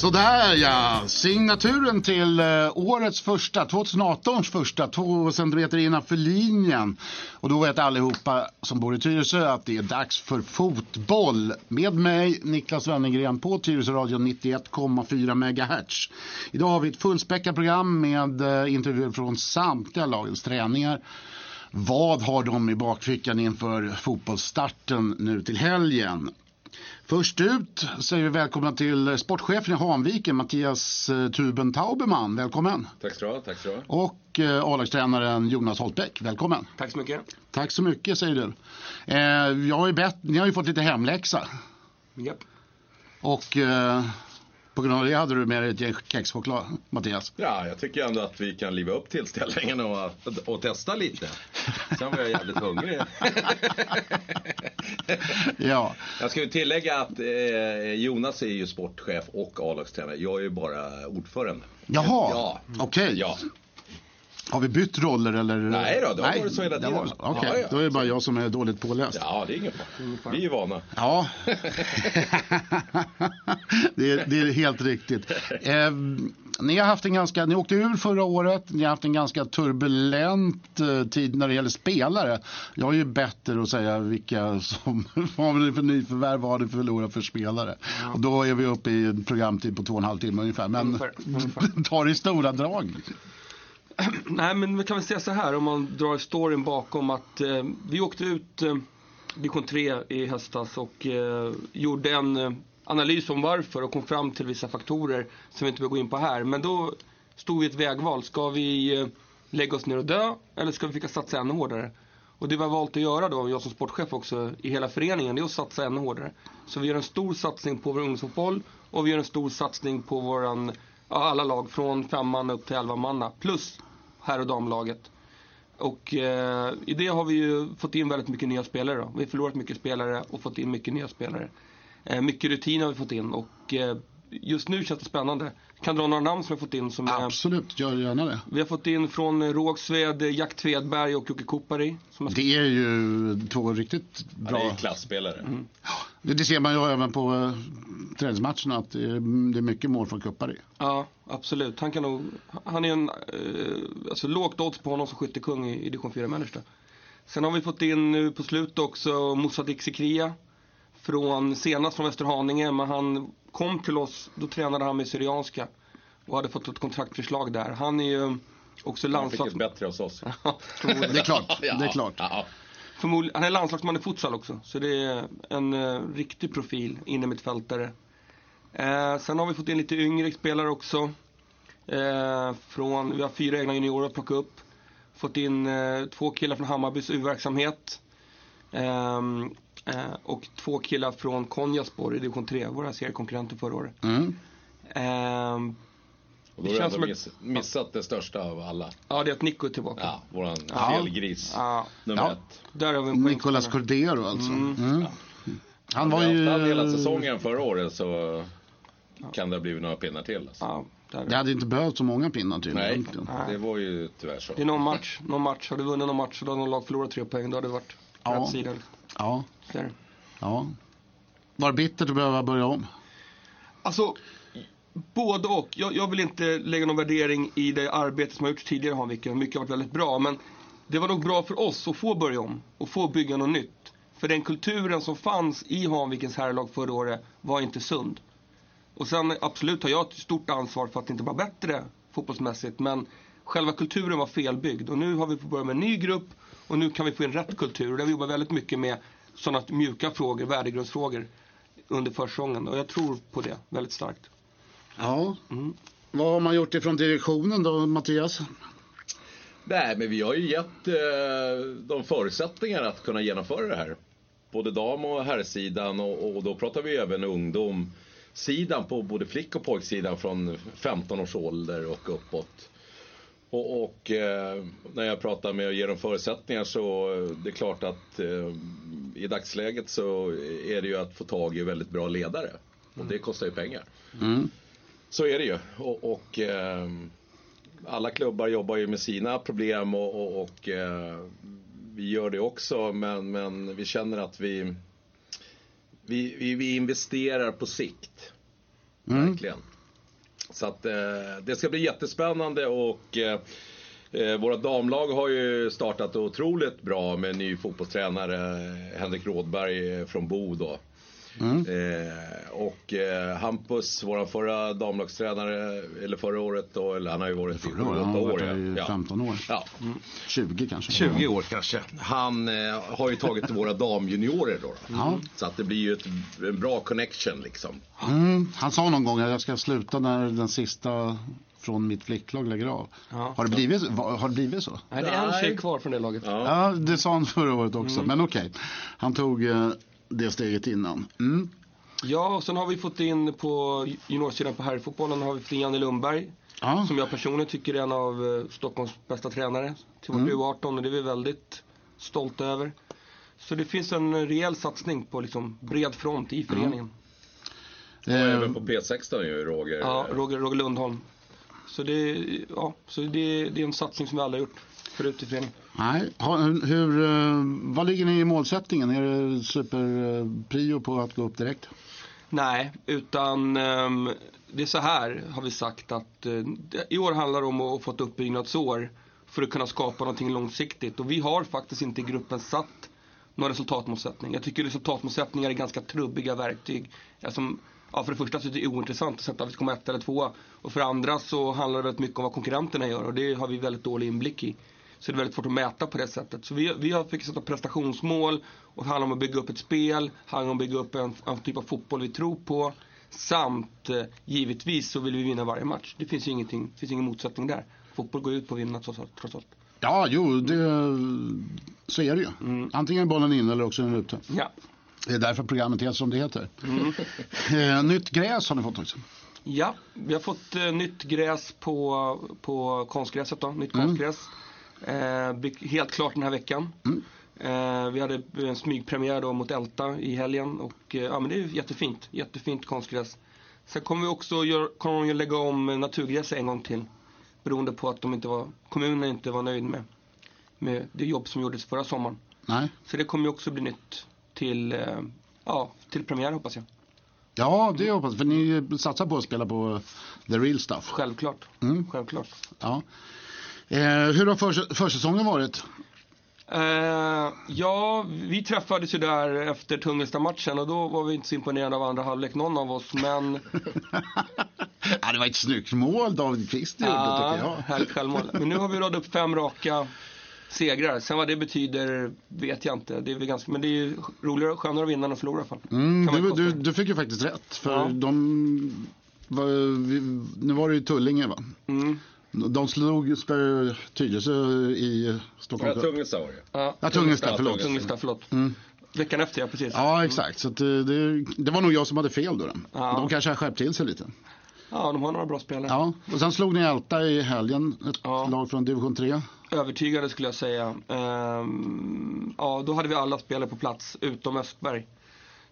Sådär ja, signaturen till eh, årets första, 2018 första, två centimeter innanför linjen. Och då vet allihopa som bor i Tyresö att det är dags för fotboll. Med mig Niklas Wennergren på Tyresö Radio 91,4 MHz. Idag har vi ett fullspäckat program med eh, intervjuer från samtliga lagens träningar. Vad har de i bakfickan inför fotbollsstarten nu till helgen? Först ut säger vi välkomna till sportchefen i Hanviken, Mattias eh, Tuben Tauberman. Välkommen! Tack så du ha. Tack så ha. Och eh, A-lagstränaren Jonas Holtbäck. Välkommen! Tack så mycket. Tack så mycket säger du. Eh, jag har ju bett, ni har ju fått lite hemläxa. Japp. Och eh, på grund av det hade du med dig ett gäng kexchoklad, Mattias. Ja, jag tycker ändå att vi kan liva upp tillställningen och, och testa lite. Sen var jag jävligt hungrig. Ja, Jag ska ju tillägga att eh, Jonas är ju sportchef och A-lagstränare. Jag är ju bara ordförande. jaha, Ja. okej. Ja. Har vi bytt roller eller? Nej då, det har varit så hela tiden. Okej, Ja, ja. då är det bara jag som är dåligt påläst. ja, det är ingen fara. Vi är ju vana. Ja, det, är, det är helt riktigt. Eh, ni har haft en ganska, ni åkte ur förra året, ni har haft en ganska turbulent eh, tid när det gäller spelare. Jag är ju bättre att säga vilka som, vad har ni för nyförvärv, vad har ni förlorat för spelare. Och då är vi uppe i en programtid på två och en halv timme ungefär. Men Ungefär, ungefär. ta det i stora drag. Nej, men vi kan väl säga så här om man drar storyn bakom att eh, vi åkte ut eh, division 3 i höstas och eh, gjorde en eh, analys om varför och kom fram till vissa faktorer som vi inte behöver gå in på här. Men då stod vi i ett vägval. Ska vi eh, lägga oss ner och dö eller ska vi försöka satsa ännu hårdare? Och det vi har valt att göra då, jag som sportchef också, i hela föreningen, det är att satsa ännu hårdare. Så vi gör en stor satsning på vår ungdomsfotboll och vi gör en stor satsning på våran, alla lag från femman upp till elva manna plus herr och damlaget. Och eh, i det har vi ju fått in väldigt mycket nya spelare. Då. Vi har förlorat mycket spelare och fått in mycket nya spelare. Eh, mycket rutin har vi fått in och eh, just nu känns det spännande. Kan dra några namn som vi har fått in. Som är, Absolut, gör gärna det. vi har fått in från eh, Rågsved, eh, Jack Tvedberg och Jocke Kopari. Som har Det är ju två riktigt Ja, det bra. är klasspelare. Det, det ser man ju även på eh, träningsmatcherna att det är, det är mycket mål från Kuppari. Ja, absolut. Han kan nog, han är en, eh, alltså lågt odds på honom som skyttekung i, i division 4 mellersta. Sen har vi fått in nu på slutet också Moussa Dixikria. Från, senast från Västerhaninge, men han kom till oss, då tränade han med Syrianska. Och hade fått ett kontraktförslag där. Han är ju också Han fick landslags... ett bättre hos oss. Det är klart, det är klart. Ja, Förmodligen, han är landslagsman i futsal också. Så det är en uh, riktig profil inne mittfältare. Eh, sen har vi fått in lite yngre spelare också. Eh, från, vi har fyra egna juniorer att plocka upp. Fått in eh, två killar från Hammarbys U-verksamhet. Ehm, eh, och två killar från Konjasborg i division 3, våra seriekonkurrenter förra året. Mm. Och då Det har känns som ändå ett- miss, missat det största av alla. ja, det är att Nico är tillbaka. Ja, våran Ja. felgris. Ja, Nummer Ja. ett. där har vi en Nicolas. Cordero alltså. Mm. Han var ju... haft hela säsongen förra året så kan det ha blivit några pinnar till. Alltså. Ja, där. Det hade inte behövt så många pinnar till. Nej, egentligen. det var ju tyvärr så. Det är någon match, någon match. Har du vunnit någon match så då har någon lag förlorat tre poäng. Då har det varit Ja. rätt sida. Ja, Så är det. ja. Var bittert att behöva börja om. Alltså, både och. Jag, jag vill inte lägga någon värdering i det arbete som har gjorts tidigare i Hanviken. Mycket har varit väldigt bra. Men det var nog bra för oss att få börja om och få bygga något nytt. För den kulturen som fanns i Hanvikens herrlag förra året var inte sund. Och sen absolut har jag ett stort ansvar för att det inte var bättre fotbollsmässigt. Men själva kulturen var felbyggd. Och nu har vi fått börja med en ny grupp. Och nu kan vi få in rätt kultur. Och där vi jobbar väldigt mycket med sådana mjuka frågor, värdegrundsfrågor under försäsongen. Och jag tror på det väldigt starkt. Ja. Vad har man gjort ifrån direktionen då, Mattias? Nej, men vi har ju gett eh, de förutsättningar att kunna genomföra det här. Både dam och herrsidan och, och då pratar vi även ungdomssidan på både flick och pojksidan från 15 års ålder och uppåt. Och, och eh, när jag pratar med och ger dem förutsättningar så eh, det är klart att eh, i dagsläget så är det ju att få tag i väldigt bra ledare. Och det kostar ju pengar. Så är det ju. Och, och ehm, alla klubbar jobbar ju med sina problem och, och, och eh, vi gör det också. Men, men vi känner att vi, vi, vi, vi investerar på sikt. Verkligen. Så att eh, det ska bli jättespännande och eh, eh, våra damlag har ju startat otroligt bra med ny fotbollstränare Henrik Rådberg från Bo då. Eh, och eh, Hampus, vår förra damlagstränare, eller förra året då, eller han har ju varit i Förra 8 året, han har år. i ja. 15 år. Ja. 20 kanske. 20 år kanske. Han eh, har ju tagit våra damjuniorer då. då. Ja. Så att det blir ju ett, en bra connection liksom. Mm, han sa någon gång att jag ska sluta när den sista från mitt flicklag lägger av. Ja. Har, det blivit, har det blivit så? Nej, det är en tjej kvar från det laget. Ja. Ja, det sa han förra året också. Men okej, han tog eh, det steget innan. Mm. Ja, och sen har vi fått in på juniorsidan på herrfotbollen har vi fått in Janne Lundberg. Ja. Som jag personligen tycker är en av eh, Stockholms bästa tränare till vårt U18 och det är vi väldigt stolta över. Så det finns en rejäl satsning på liksom bred front i föreningen. Och Eh, även på P16 ju Roger. Ja, Roger, Roger Lundholm. Så, det, ja, så det, det är en satsning som vi alla har gjort förut i föreningen nej, hur, eh, vad ligger ni i målsättningen? Är det superprio eh, på att gå upp direkt? Nej, utan ehm, det är så här har vi sagt att eh, i år handlar det om att få ett uppbyggnadsår för att kunna skapa någonting långsiktigt. Och vi har faktiskt inte i gruppen satt någon resultatmålsättning. Jag tycker resultatmålsättningar är ganska trubbiga verktyg. Alltså, ja, för det första så är det ointressant att sätta om vi ska komma ett eller tvåa. Och för det andra så handlar det väldigt mycket om vad konkurrenterna gör och det har vi väldigt dålig inblick i. Så det är väldigt svårt att mäta på det sättet. Så vi, vi har fick sätta prestationsmål och det handlar om att bygga upp ett spel, det handlar om att bygga upp en, en typ av fotboll vi tror på. Samt eh, givetvis så vill vi vinna varje match. Det finns ju ingenting, det finns ingen motsättning där. Fotboll går ut på att vinna trots allt. Ja, jo, det, så är det ju. Antingen är bollen inne eller också är den ute. Ja. Det är därför programmet heter som det heter. Eh, nytt gräs har ni fått också. Ja, vi har fått eh, nytt gräs på, på konstgräset då, nytt konstgräs. Eh, blir helt klart den här veckan. Eh, vi hade en smygpremiär då mot Älta i helgen och eh, ja men det är jättefint, jättefint konstgräs. Sen kommer vi också gör, kommer vi lägga om naturgräs en gång till. Beroende på att de inte var, kommunen inte var nöjd med, med det jobb som gjordes förra sommaren. Nej. Så det kommer ju också bli nytt till, eh, ja, till premiär hoppas jag. Ja, det hoppas jag. För ni satsar på att spela på the real stuff. Självklart. Självklart. Ja. Eh, hur har för, försäsongen varit? Eh, ja, vi träffades ju där efter Tungelsta-matchen och då var vi inte så imponerade av andra halvlek någon av oss. Men ja, det var ett snyggt mål David Kvist gjorde ja, tycker jag. härligt självmål. Men nu har vi radat upp fem raka segrar. Sen vad det betyder vet jag inte. Det är ganska, men det är roligare, skönare att vinna än att förlora i alla fall. Mm, du, du, du fick ju faktiskt rätt. För Ja. de, var, vi, nu var det ju Tullinge va? Mm. De slog Tyresö i Stockholm. Ja, Tungesta var det. Ja, Ja, Tungesta, förlåt. Tungesta, förlåt. Veckan efter, ja precis. Ja, exakt. Så att det, det, var nog jag som hade fel då. Ja. De kanske har skärpt till sig lite. Ja, de har några bra spelare. Ja, och sen slog ni Älta i helgen, ett Ja. lag från division 3. Övertygade skulle jag säga. Ehm, ja, då hade vi alla spelare på plats utom Östberg.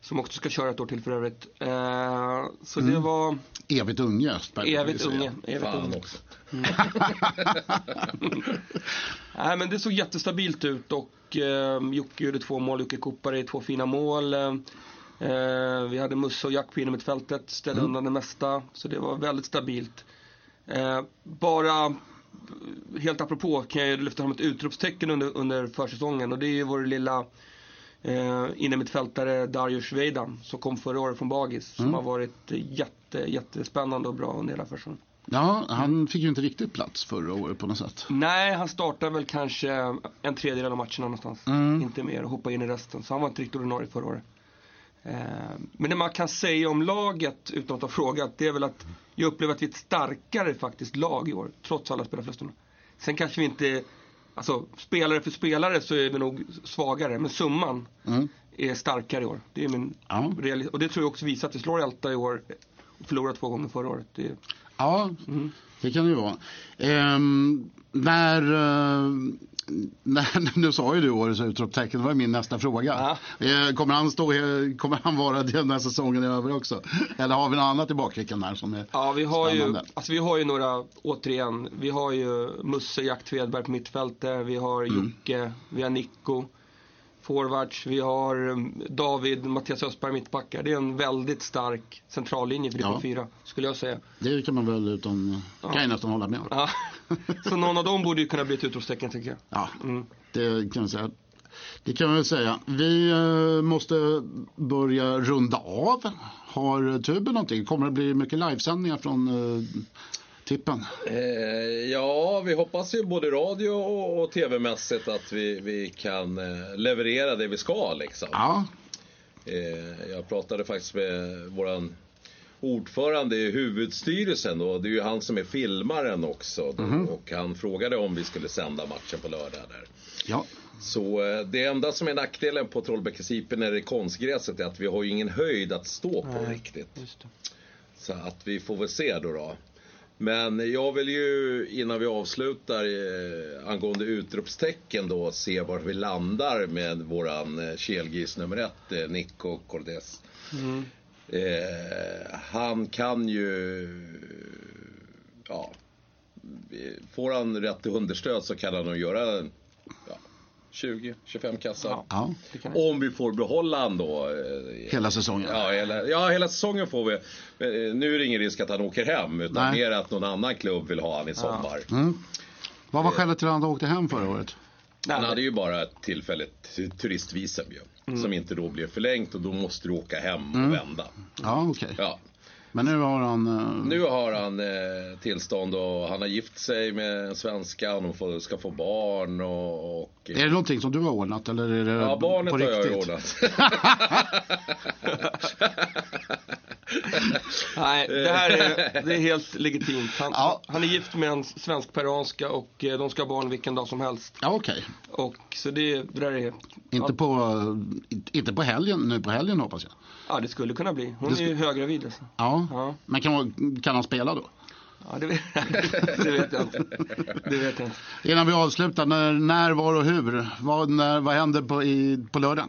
Som också ska köra ett år till för övrigt. Ehm, så det var Evigt unge Östberg. evigt unge. Evigt Fan unge. också. Nej, men det såg jättestabilt ut och eh, Jocke gjorde två mål, Jocke Kopare två fina mål. Eh, vi hade Musse och Jack på innermittfältet, ställde undan det mesta. Så det var väldigt stabilt. Eh, bara eh, helt apropå kan jag lyfta fram ett utropstecken under, under försäsongen och det är ju vår lilla eh, innermittfältare Darius Veidan som kom förra året från Bagis. Som har varit jätte, jättespännande och bra under hela försäsongen. Ja, han fick ju inte riktigt plats förra året på något sätt. Nej, han startar väl kanske en tredjedel av matcherna någonstans. Mm. Inte mer och hoppar in i resten. Så han var inte riktigt ordinarie förra året. Eh, Men det man kan säga om laget, utan att ha frågat, det är väl att jag upplever att vi är ett starkare faktiskt lag i år. Trots alla spelarförlusterna. Sen kanske vi inte, alltså spelare för spelare så är vi nog svagare. Men summan Mm. är starkare i år. Det är min Ja. Och det tror jag också visar att vi slår Älta i år. Och förlorar två gånger förra året. Det Ja, det kan det ju vara. Ehm, när, eh, när, nu sa ju du årets utropstecken, det var min nästa fråga. Eh, kommer, han stå, kommer han vara det när säsongen är över också? Eller har vi något annat i bakfickan där som är Ja, vi har, ju, spännande? alltså vi har ju några, återigen, vi har ju Musse Jack Tvedberg på mittfältet, vi har Mm. Jocke, vi har Nico. Forwards, vi har um, David, Mattias Östberg mittbackar. Det är en väldigt stark centrallinje för Ja. 4, skulle jag säga. Det kan man väl utan, kan jag nästan hålla med om. Ja. Så någon av dem borde ju kunna bli ett utropstecken tycker jag. Ja, Mm. det kan man säga. Det kan man väl säga. Vi eh, måste börja runda av. Har Tuben någonting? Kommer det bli mycket livesändningar från eh, tippen? Eh, ja, vi hoppas ju både radio och, och tv-mässigt att vi, vi kan eh, leverera det vi ska liksom. Ja, Eh, jag pratade faktiskt med våran ordförande i huvudstyrelsen då. Det är ju han som är filmaren också. Då, Och han frågade om vi skulle sända matchen på lördag där. ja. Så det enda som är nackdelen på Trollbäckesipen när det är konstgräset är att vi har ju ingen höjd att stå på riktigt. Just det. Så att vi får väl se då. då. Men jag vill ju innan vi avslutar eh, angående utropstecken då se var vi landar med våran eh, kelgris nummer ett, eh, Nico Cordes. Eh, han kan ju, ja, får han rätt understöd så kan han nog göra ja, 20-25 kassar. Ja. ja. Om vi får behålla han då. eh, Hela säsongen. Ja hela, ja, hela säsongen får vi. Eh, Nu är det ingen risk att han åker hem, utan Nej. mer att någon annan klubb vill ha han i sommar. Vad var skälet till att han åkte hem förra året? Han hade ju bara ett tillfälligt tu- turistvisum ju. Som inte då blev förlängt och då måste du åka hem och vända. Ja, okej. Ja. Men nu har han... eh, Nu har han eh, tillstånd och han har gift sig med en svenska och de får, ska få barn och... och Är det någonting som du har ordnat eller är det ja, barnet på har jag riktigt? ju ordnat. Nej, det här är, det är helt legitimt. Han, Ja. han är gift med en svensk-peruanska och eh, de ska ha barn vilken dag som helst. Ja, okej. Och så det, det där är... Inte, på, inte på helgen, nu på helgen hoppas jag. Ja, det skulle kunna bli. Hon Det är ju höggravid alltså. Ja. Ja. Men kan, kan han spela då? Ja, det vet, det vet jag inte. Det vet jag inte. Innan vi avslutar, när, när var och hur? Vad, när, vad händer på, i, på lördag?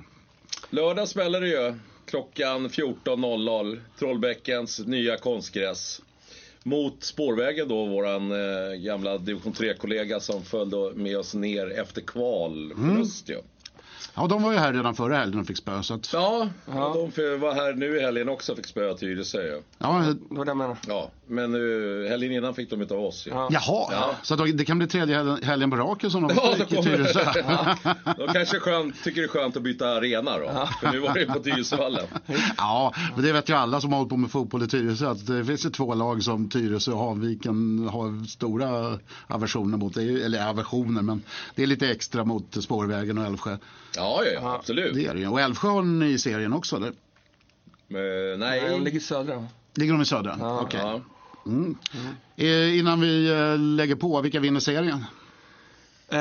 Lördag smäller det ju. Klockan 14.00. Trollbäckens nya konstgräs. Mot spårvägen då, våran eh, gamla division 3-kollega som följde med oss ner efter kvalförlust ju. Ja, de var ju här redan förra helgen och fick spö. Så att, Ja, Ja. och de var här nu i helgen också och fick spöa Tyresö ju. ja, Det var det jag. Ja, men nu, helgen innan fick de utav oss ju. Ja. jaha, Ja. så att det kan bli tredje helgen, på raken som de Ja, fick i Tyresö. De kanske skönt, tycker det är skönt att byta arena då. För nu var det ju på Tyresövallen. Ja, men det vet ju alla som har hållit på med fotboll i Tyresö att det finns ju två lag som Tyresö och Hanviken har stora aversioner mot. Det är, ju- eller aversioner, men det är lite extra mot Spårvägen och Älvsjö. Ja, ja, ja absolut. Det är det ju. Och Älvsjö har ni i serien också, eller? Men, nej. Nej, de ligger södra. va? Ligger de i södra? Ja. Okej. Ja. Eh, Innan vi eh, lägger på, vilka vinner serien? Eh,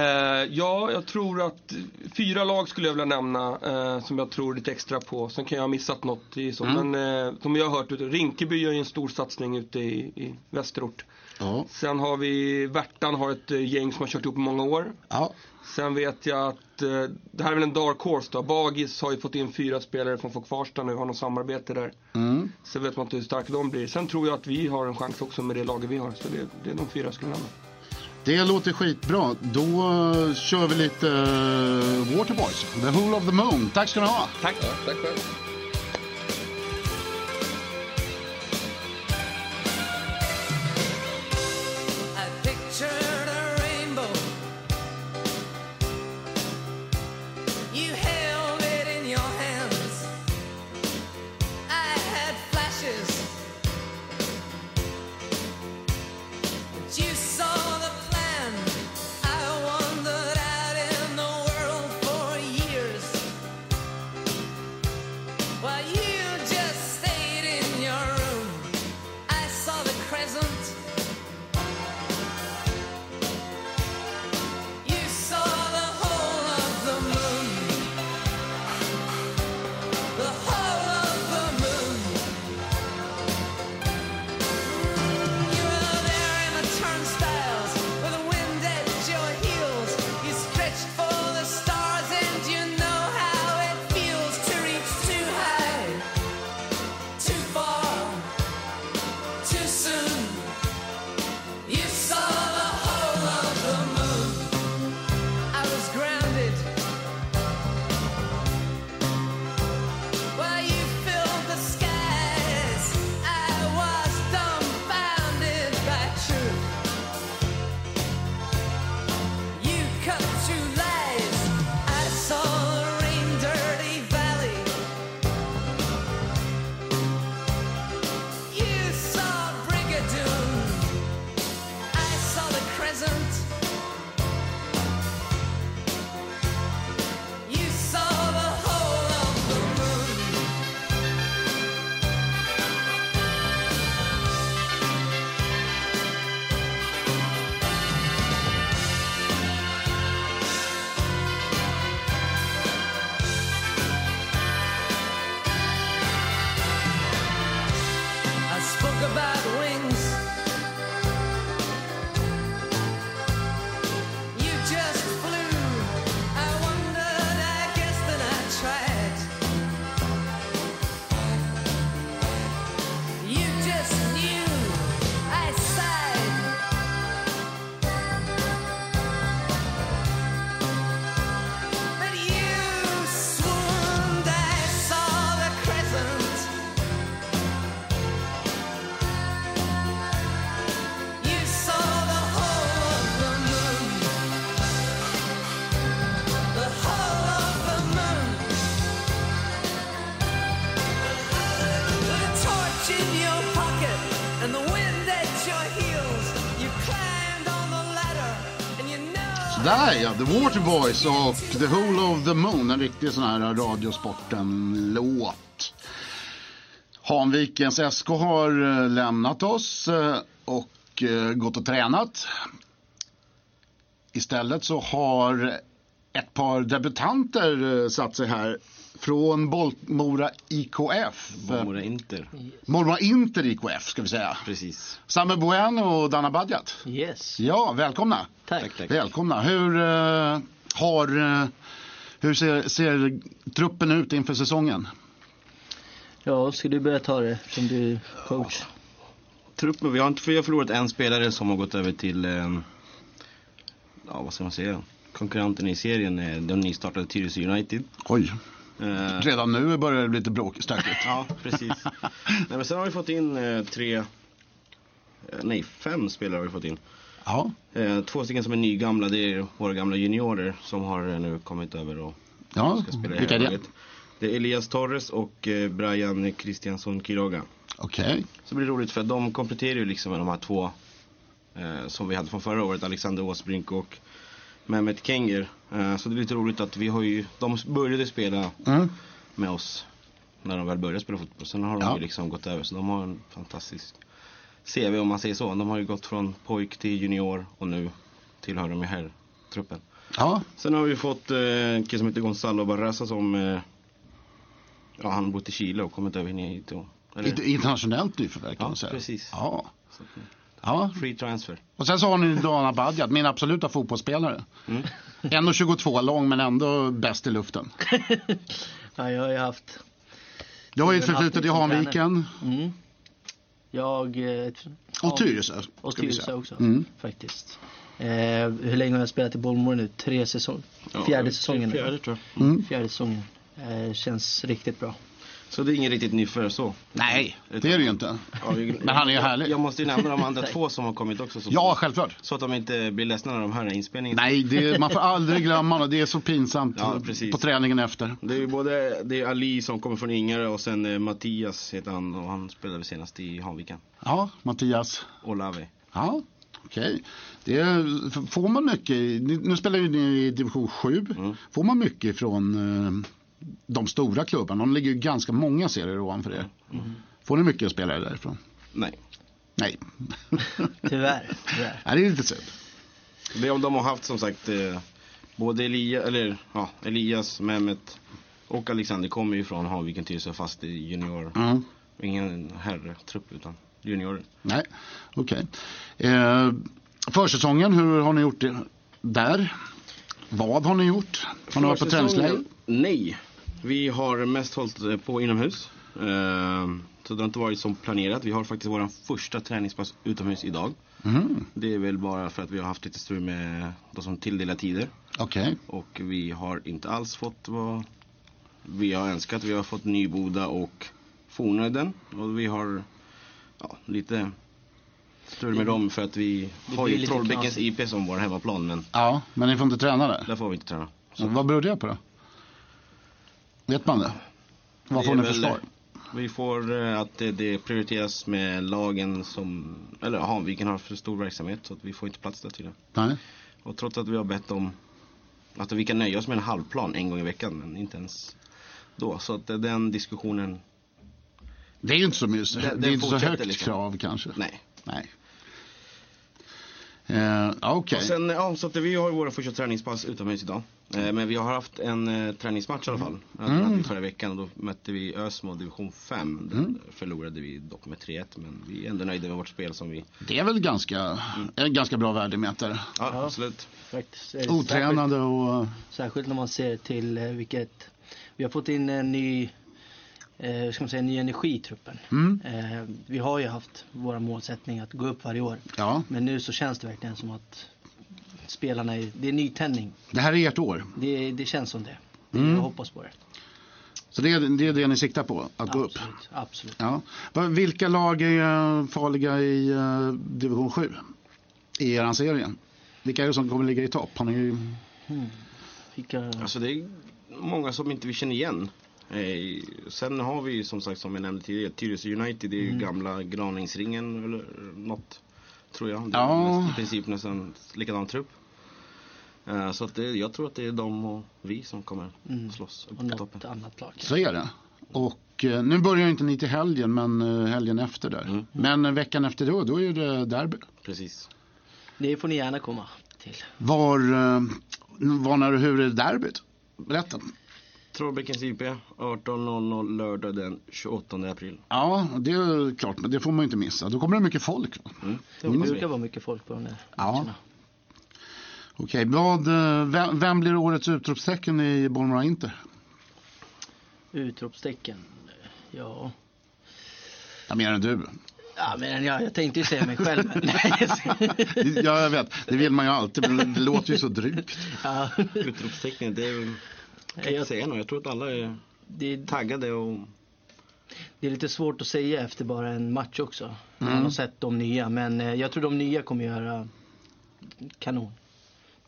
ja, jag tror att fyra lag skulle jag vilja nämna eh, som jag tror lite extra på. Sen kan jag ha missat något i så. Mm. Men eh, som jag har hört, Rinkeby gör ju en stor satsning ute i, i västerort. Ja. Sen har vi Värtan har ett eh, gäng som har kört ihop i många år. ja. Sen vet jag att, eh, det här är väl en dark horse då. Bagis har ju fått in fyra spelare från Kvarstad nu, har något samarbete där. Mm. Sen vet man inte hur starka de blir. Sen tror jag att vi har en chans också med det laget vi har. Så det, det är de fyra jag skulle nämna. Det låter skitbra. Då eh, kör vi lite Waterboys. The Whole of the Moon. Tack ska ni ha. Tack! Ja, tack själv. Ja, The Waterboys och The Whole of the Moon. En riktig sån här Radiosporten-låt. Hanvikens SK har eh, lämnat oss eh, och eh, gått och tränat. Istället så har ett par debutanter satt sig här från Bollmora IKF. Bollmora Inter. Bollmora Inter IKF ska vi säga. Precis. Samme Bueno och Dana Badjat. Yes, Ja, välkomna. Tack. Tack, tack. Välkomna. Hur, eh, har, eh, hur ser, ser truppen ut inför säsongen? Ja, ska du börja ta det som du är coach? Truppen, vi har inte vi har förlorat en spelare som har gått över till, eh, ja vad ska man säga, konkurrenten i serien, eh, den nystartade Tyresö United. Oj, redan nu börjar det bli lite bråkstökigt. Ja, precis. nej, men sen har vi fått in tre, nej fem spelare har vi fått in. Ja, Eh, två stycken som är nygamla, det är våra gamla juniorer som har eh, nu kommit över och ja. ska spela i det? Det är Elias Torres och eh, Brian Kristiansson Quiroga. Okej, Så det blir roligt för de kompletterar ju liksom med de här två eh, som vi hade från förra året, Alexander Åsbrink och Mehmet Kenger. Eh, så det är lite roligt att vi har ju, de började spela mm. med oss när de väl började spela fotboll. Sen har de Ja. ju liksom gått över så de har en fantastisk CV om man säger så. De har ju gått från pojk till junior och nu tillhör de ju här truppen. ja, Sen har vi fått eh, en kille som heter Gonzalo Barraza som eh, Ja, han har bott i Chile och kommit över hit och, eller, internationellt nyförvärv kan Ja, man säga. precis. Ja. så, ja, Free transfer. och sen så har ni Dana Badjat, min absoluta fotbollsspelare. Mm. 1,22 lång men ändå bäst i luften. Ja, jag har ju haft... Du har ju ett förflutet i Hanviken Mm. Jag... eh, och Tyresö. Och Tyresö också, Mm. faktiskt. Eh, hur länge har jag spelat i Bollmora nu? Tre säsonger? Fjärde säsongen. Fjärde tror jag. Mm. Fjärde säsongen. Eh, känns riktigt bra. Så det är inget riktigt nyförvärv så. Nej, det är det ju inte. Ja, vi- Men han är ju härlig. Jag måste ju nämna de andra två som har kommit också. Så, Ja, självklart. så att de inte blir ledsna när de hör inspelningen. Nej, det, man får aldrig glömma det. Det är så pinsamt Ja, på träningen efter. Det är ju både det är Ali som kommer från Ingare och sen eh, Mattias heter han och han spelade senast i Hanviken. Ja, Mattias. Olave. Ja, okej. Det är- Får man mycket, nu spelar ju ni i division 7. Mm. Får man mycket från eh, de stora klubbarna? De ligger ju ganska många serier ovanför er. Mm. Får ni mycket spelare därifrån? Nej. Nej. Tyvärr. tyvärr. Nej, det är lite synd. Det, de har haft som sagt eh, både Elia, eller, ja, Elias, Mehmet och Alexander kommer ju från Hanviken Tyresö fast i junior. Mm. Ingen herrtrupp utan juniorer. Nej, okej. Eh, försäsongen, hur har ni gjort det där? Vad har ni gjort? Har ni varit på träningsläger? Nej. Vi har mest hållit eh, på inomhus. Eh, så det har inte varit som planerat. Vi har faktiskt vår första träningspass utomhus idag. Mhm, Det är väl bara för att vi har haft lite strul med de som tilldelar tider. Okej. Och vi har inte alls fått vad vi har önskat. Vi har fått Nyboda och Fornöden. Och vi har ja, lite strul med dem för att vi har ju Trollbäckens. IP som vår hemmaplan. Men Ja, men ni får inte träna där? där får vi inte träna. Så. Vad beror det på då? Vet man det? Vad får ni för svar? Vi får eh, att det, det prioriteras med lagen som, eller Hanviken har för stor verksamhet så att vi får inte plats där tydligen. Nej. Och trots att vi har bett om att vi kan nöja oss med en halvplan en gång i veckan men inte ens då. Så att den diskussionen, Det är inte så mysigt. Det- Det, är inte så högt liksom. krav kanske. nej. Nej. Eh, ja, Okej. Och sen, ja, så att vi har våra första träningspass utomhus idag. Eh, men vi har haft en eh, träningsmatch i alla fall. Mm. mm. Förra veckan och då mötte vi Ösmo division 5. Där Mm. förlorade vi dock med 3-1 men vi är ändå nöjda med vårt spel som vi, Det är väl ganska, en ganska bra värdemätare. ja, Ja. absolut. Faktiskt. det Otränade och... Särskilt, särskilt när man ser till eh, vilket... Vi har fått in en ny, eh, hur ska man säga, ny energi i truppen. Mm, Eh, vi har ju haft våra målsättning att gå upp varje år. ja, Men nu så känns det verkligen som att spelarna är, det är nytändning. det här är ert år. Det, det känns som det. Mm. Jag hoppas på det. Så det är det, är det ni siktar på, att gå upp? Absolut, absolut. Ja. Vilka lag är eh, farliga i eh, division 7? I er serie? Vilka är det som kommer ligga i topp? Har ni... Vilka, Alltså det är många som inte vi känner igen. Eh, sen har vi ju som sagt som jag nämnde tidigare Tyresö United, det är ju Mm. gamla Graningsringen eller något. Tror jag. Det är Ja. i princip nästan likadan trupp. Eh, Så att det, jag tror att det är de och vi som kommer Mm. slåss upp Och på toppen. annat lag. Så är det. Och eh, nu börjar inte ni till helgen, men helgen efter där. Mm. Men veckan efter då, då är det derby. Precis. Det får ni gärna komma till. Var, var när och hur är derbyt? Berätta. Trollbäckens IP 18.00 lördag den 28 april. Ja, det är klart, men det får man ju inte missa. Då kommer det mycket folk. va? Mm. Det brukar vara mycket folk på de där Ja. Okej, vad, eh, vem, vem blir årets utropstecken i Bollmora Inter? Utropstecken. Ja. Ja, mer än du. Ja, men jag, jag tänkte ju säga mig själv. men- Ja, jag vet. Det vill man ju alltid, men det låter ju så drygt. ja. Utropstecknet, det är kan Jag- säga något. Jag tror att alla är det, taggade och... det är lite svårt att säga efter bara en match också. Man Mm. har sett de nya, men eh, jag tror de nya kommer göra kanon.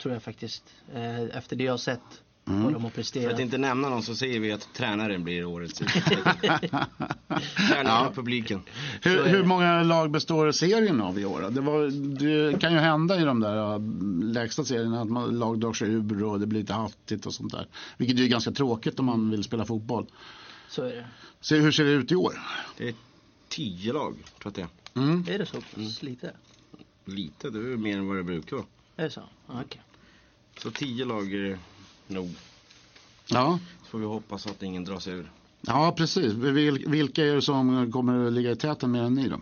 Tror jag faktiskt. Eh, Efter det jag har sett Mm. vad de har För presterat. att inte nämna någon så säger vi att tränaren blir årets. Tränaren Ja. och publiken. Hur, hur många lag består serien av i år? Det, var, det kan ju hända i de där lägsta serierna att man, lag drar sig ur och det blir lite hattigt och sånt där. Vilket är ju ganska tråkigt om man vill spela fotboll. Så är det. Så hur ser det ut i år? Det är tio lag, tror jag att det är. Mm. Är det så pass lite? Lite, det är mer än vad det brukar vara. Är det så? Okej. Så tio lag är det nog. Ja. Så får vi hoppas att ingen drar sig ur. ja, precis. Vil, vilka är det som kommer att ligga i täten mer än ni då?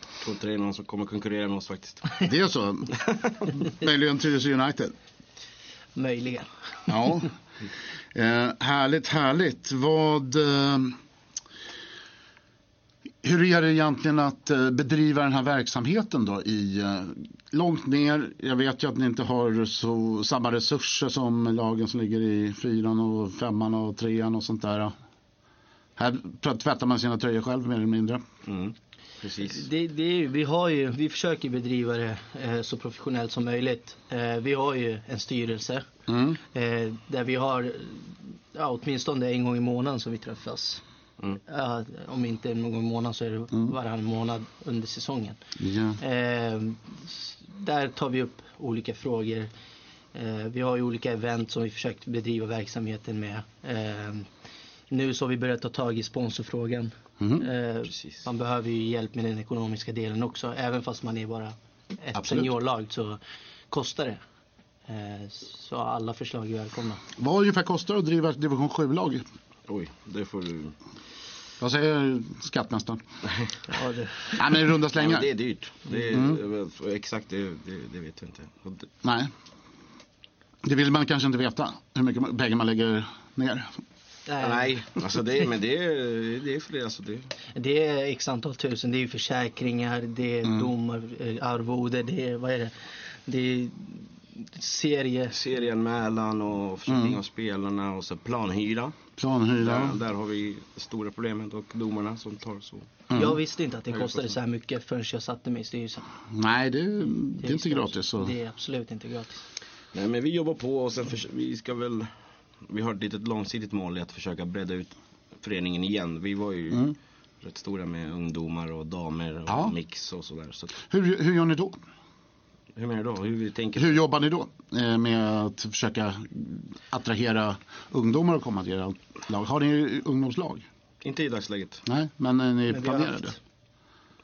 Jag tror inte det är någon som kommer konkurrera med oss faktiskt. Det är så? Möjligen Tyresö United? Möjligen. Ja. Eh, härligt, härligt. Vad... Eh, hur är det egentligen att eh, bedriva den här verksamheten då i eh, långt ner? Jag vet ju att ni inte har så, samma resurser som lagen som ligger i fyran och femman och trean och sånt där. Här tvättar man sina tröjor själv mer eller mindre. Mm. Precis. Det, det vi, har ju, vi försöker bedriva det eh, så professionellt som möjligt. Eh, vi har ju en styrelse Mm. eh, där vi har ja, åtminstone en gång i månaden som vi träffas. Mm. Om inte någon månaden så är det varannan månad under säsongen. S- där tar vi upp olika frågor. Eh, vi har ju olika event som vi försökt bedriva verksamheten med. Eh, nu så har vi börjat ta tag i sponsorfrågan. Precis. man behöver ju hjälp med den ekonomiska delen också. Även fast man är bara ett Absolut. seniorlag så kostar det. Så alla förslag är välkomna. Vad ungefär kostar det att driva ett division 7-lag? Oj, det får du... Vad säger skattmästaren? Ja, det, Nej men i runda slängar. men det är dyrt. Det är, Mm. Exakt, det, det, det vet vi inte. Nej. Det vill man kanske inte veta, hur mycket pengar man lägger ner. nej, Nej, alltså det, men det är, det är fler. Alltså det, Det är x antal tusen. Det är ju försäkringar, det är Mm. domar, eh, arvode, det är, vad är det? Det är serie. serienmälan och försäljning Mm. av spelarna och så planhyra. Planhyra. Där, där har vi stora problemet och domarna som tar så. Mm. Jag visste inte att det kostade så här mycket förrän jag satte mig i styrelsen. Nej, det, det är inte gratis. Så. Det är absolut inte gratis. Nej men vi jobbar på och sen förs- vi ska väl, vi har ett litet långsiktigt mål i att försöka bredda ut föreningen igen. Vi var ju Mm. rätt stora med ungdomar och damer och Ja. mix och sådär. Så Hur, hur gör ni då? Hur menar du då? Hur vi tänker? Hur jobbar ni då eh, med att försöka attrahera ungdomar att komma till era lag? Har ni ungdomslag? Inte i dagsläget. Nej, men eh, ni Men planerar det? haft.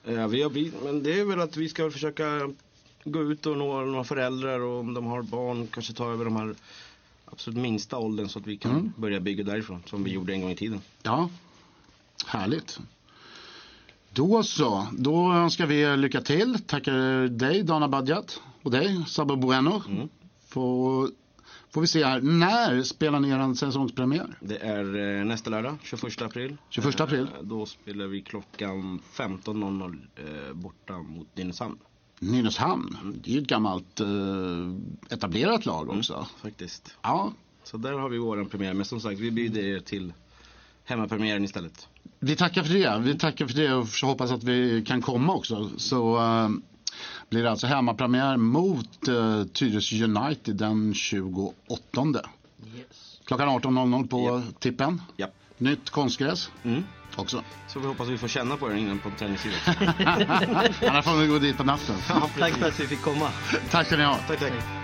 Ja, vi har, vi, men det är väl att vi ska försöka gå ut och nå några föräldrar och om de har barn kanske ta över de här absolut minsta åldern så att vi kan Mm. börja bygga därifrån som vi gjorde en gång i tiden. Ja, härligt. Då så, då önskar vi lycka till. Tackar dig Dana Badjat och dig Sabo Bueno. Mm. Får, får vi se här, när spelar ni er säsongspremiär? Det är eh, nästa lördag, 21 april. 21 april. Eh, då spelar vi klockan 15.00 eh, borta mot Nynäshamn. Nynäshamn, det är ju ett gammalt etablerat lag också. Faktiskt. Ja, Så där har vi våran premiär. Men som sagt, vi bjuder er till hemmapremiären istället. Vi tackar för det. Vi tackar för det och hoppas att vi kan komma också. Så eh, blir det alltså hemmapremiär mot uh, Tyresö United den 28. Yes. Klockan 18.00 på tippen. Ja. Nytt konstgräs Mm. också. Så vi hoppas vi får känna på den innan på träningstiden. Annars får vi gå dit på natten. Tack för att vi fick komma. Tack ska ni ha. tack, tack.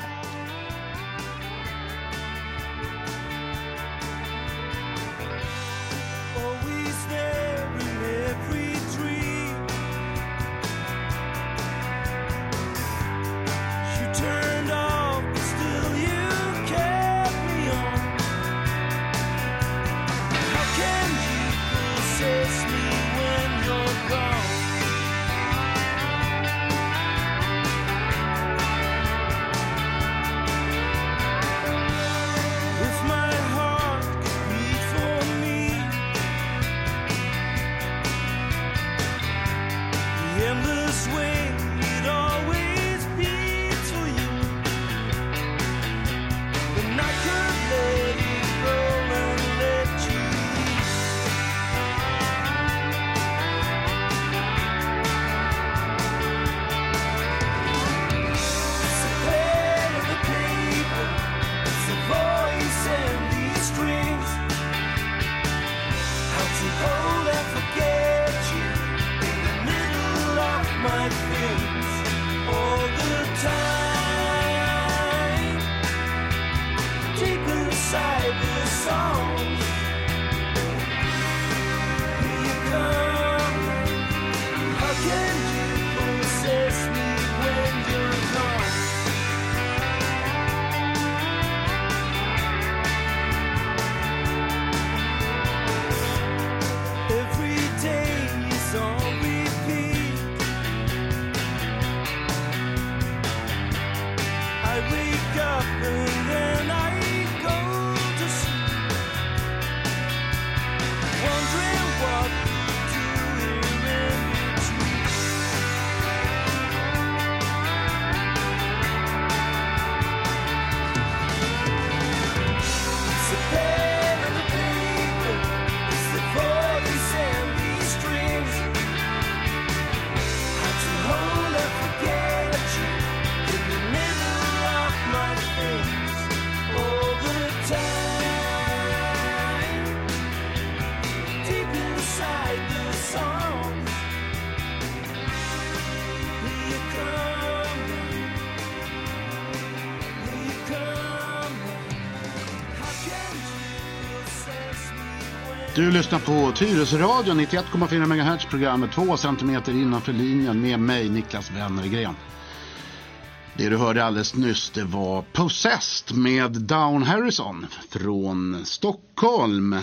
Du lyssnar på Tyresöradion 91,4 MHz programmet 2 cm innanför linjen med mig Niklas Wennergren. Det du hörde alldeles nyss det var Possessed med Down Harrison från Stockholm.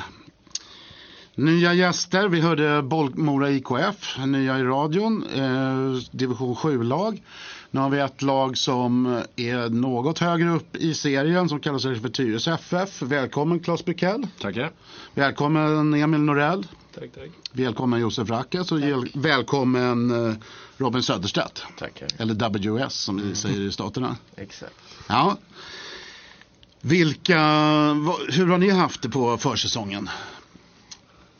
Nya gäster, vi hörde Bollmora IKF, nya i radion, eh, division 7-lag. Nu har vi ett lag som är något högre upp i serien som kallar sig för Tyresö FF. Välkommen Claes Bykell. Tackar. Välkommen Emil Norell. Tack, tack. Välkommen Josef Rackes och välkommen eh, Robin Söderstedt. Tackar. Eller WS som vi säger i staterna. Exakt. Ja. Vilka, hur har ni haft det på försäsongen?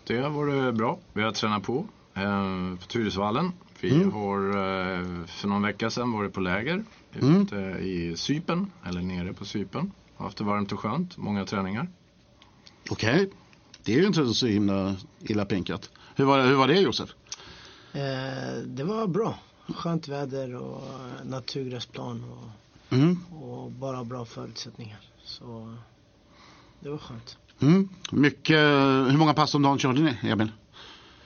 Det har varit bra. Vi har tränat på eh, på Tyresvallen. Vi Mm. har eh, för någon vecka sedan varit på läger Mm. ute i Sypen, eller nere på Sypen. Haft det varmt och skönt, många träningar. Okej, det är ju inte så himla illa pinkat. Hur var, hur var det Josef? Eh, det var bra. Skönt väder och naturgräsplan och, Mm. och bara bra förutsättningar. Så det var skönt. Mm. Mycket, hur många pass om dagen körde ni Emil?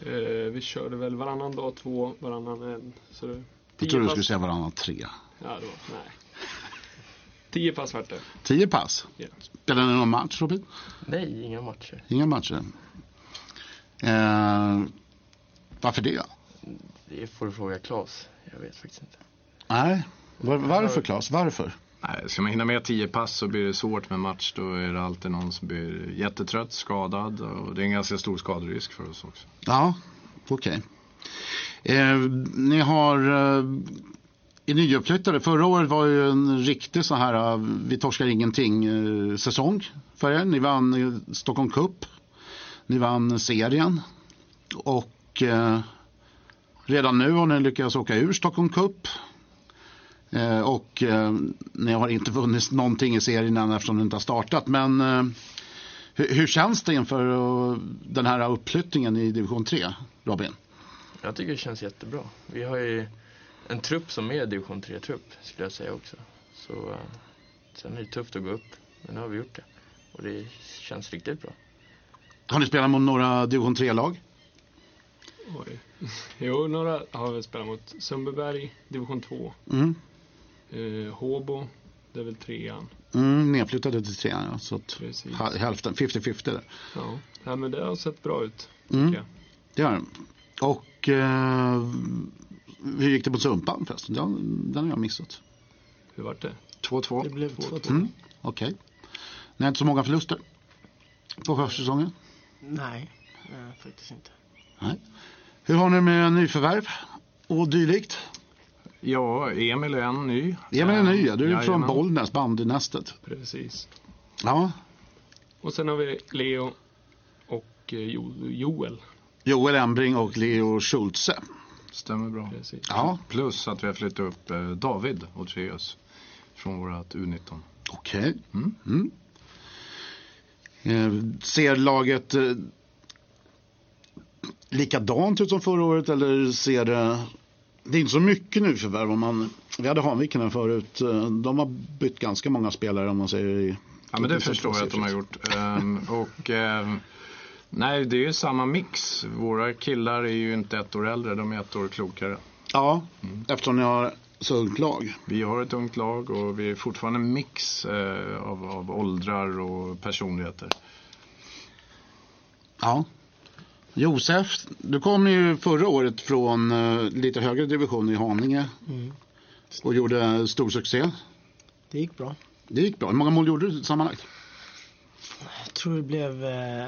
Eh, vi körde väl varannan dag två, varannan en. Så det, Jag trodde du skulle säga varannan tre. Ja, det var, nej. Tio pass vart det. Tio pass? Ja. Spelade ni någon match Robin? Nej, inga matcher. Inga matcher? Eh, varför det? Det får du fråga Claes. Jag vet faktiskt inte. Nej, var, varför Claes? Varför? Nej, ska man hinna med tio pass så blir det svårt med match. Då är det alltid någon som blir jättetrött, skadad och det är en ganska stor skaderisk för oss också. Ja, okej. Eh, ni har eh, är nyuppflyttade. Förra året var ju en riktig så här eh, vi torskar ingenting eh, säsong för er. Ni vann eh, Stockholm Cup. Ni vann serien. Och eh, redan nu har ni lyckats åka ur Stockholm Cup. Eh, och eh, ni har inte vunnit någonting i serien än eftersom ni inte har startat. Men eh, hur, hur känns det inför eh, den här uppflyttningen i division 3, Robin? Jag tycker det känns jättebra. Vi har ju en trupp som är division 3-trupp skulle jag säga också. Så eh, sen är det tufft att gå upp. Men nu har vi gjort det. Och det känns riktigt bra. Har ni spelat mot några division 3-lag? Oj. Jo, några har vi spelat mot. Sundbyberg, division 2. Mm. Eh, Håbo, det är väl trean. Mm, nedflyttade till trean, ja. Så att Precis. hälften, 50-50 där. Ja. ja, men det har sett bra ut. Mm. tycker jag. Det gör den. Och eh, hur gick det på Sumpan förresten? Den, den har jag missat. Hur vart det? 2-2. Det blev 2-2. Mm. Okej. Ni har inte så många förluster på försäsongen? Nej, eh, faktiskt inte. Nej. Hur har ni med nyförvärv och dylikt? Ja, Emil är en ny. Emil är ny, ja. du är från Jajamän. Bollnäs, bandynästet. Precis. Ja, Och sen har vi Leo och eh, jo, Joel. Joel Embring och Leo Schultze. Stämmer bra. Precis. Ja, Plus att vi har flyttat upp eh, David Otreus från vårat U19. okej. Mm. Mm. Eh, ser laget eh, likadant ut som förra året eller ser det... Det är inte så mycket nu förvärv om man... Vi hade Hanviken här förut. Eh, De har bytt ganska många spelare om man säger i... Ja, men det förstår jag att de har gjort. Ehm, och ehm, nej, det är ju samma mix. Våra killar är ju inte ett år äldre, de är ett år klokare. Ja, eftersom ni har så ungt lag. Vi har ett ungt lag och vi är fortfarande en mix eh, av, av åldrar och personligheter. Ja. Josef, du kom ju förra året från eh, lite högre division i Haninge Mm. och gjorde stor succé. Det gick bra. Det gick bra. Hur många mål gjorde du sammanlagt? Jag tror det blev eh,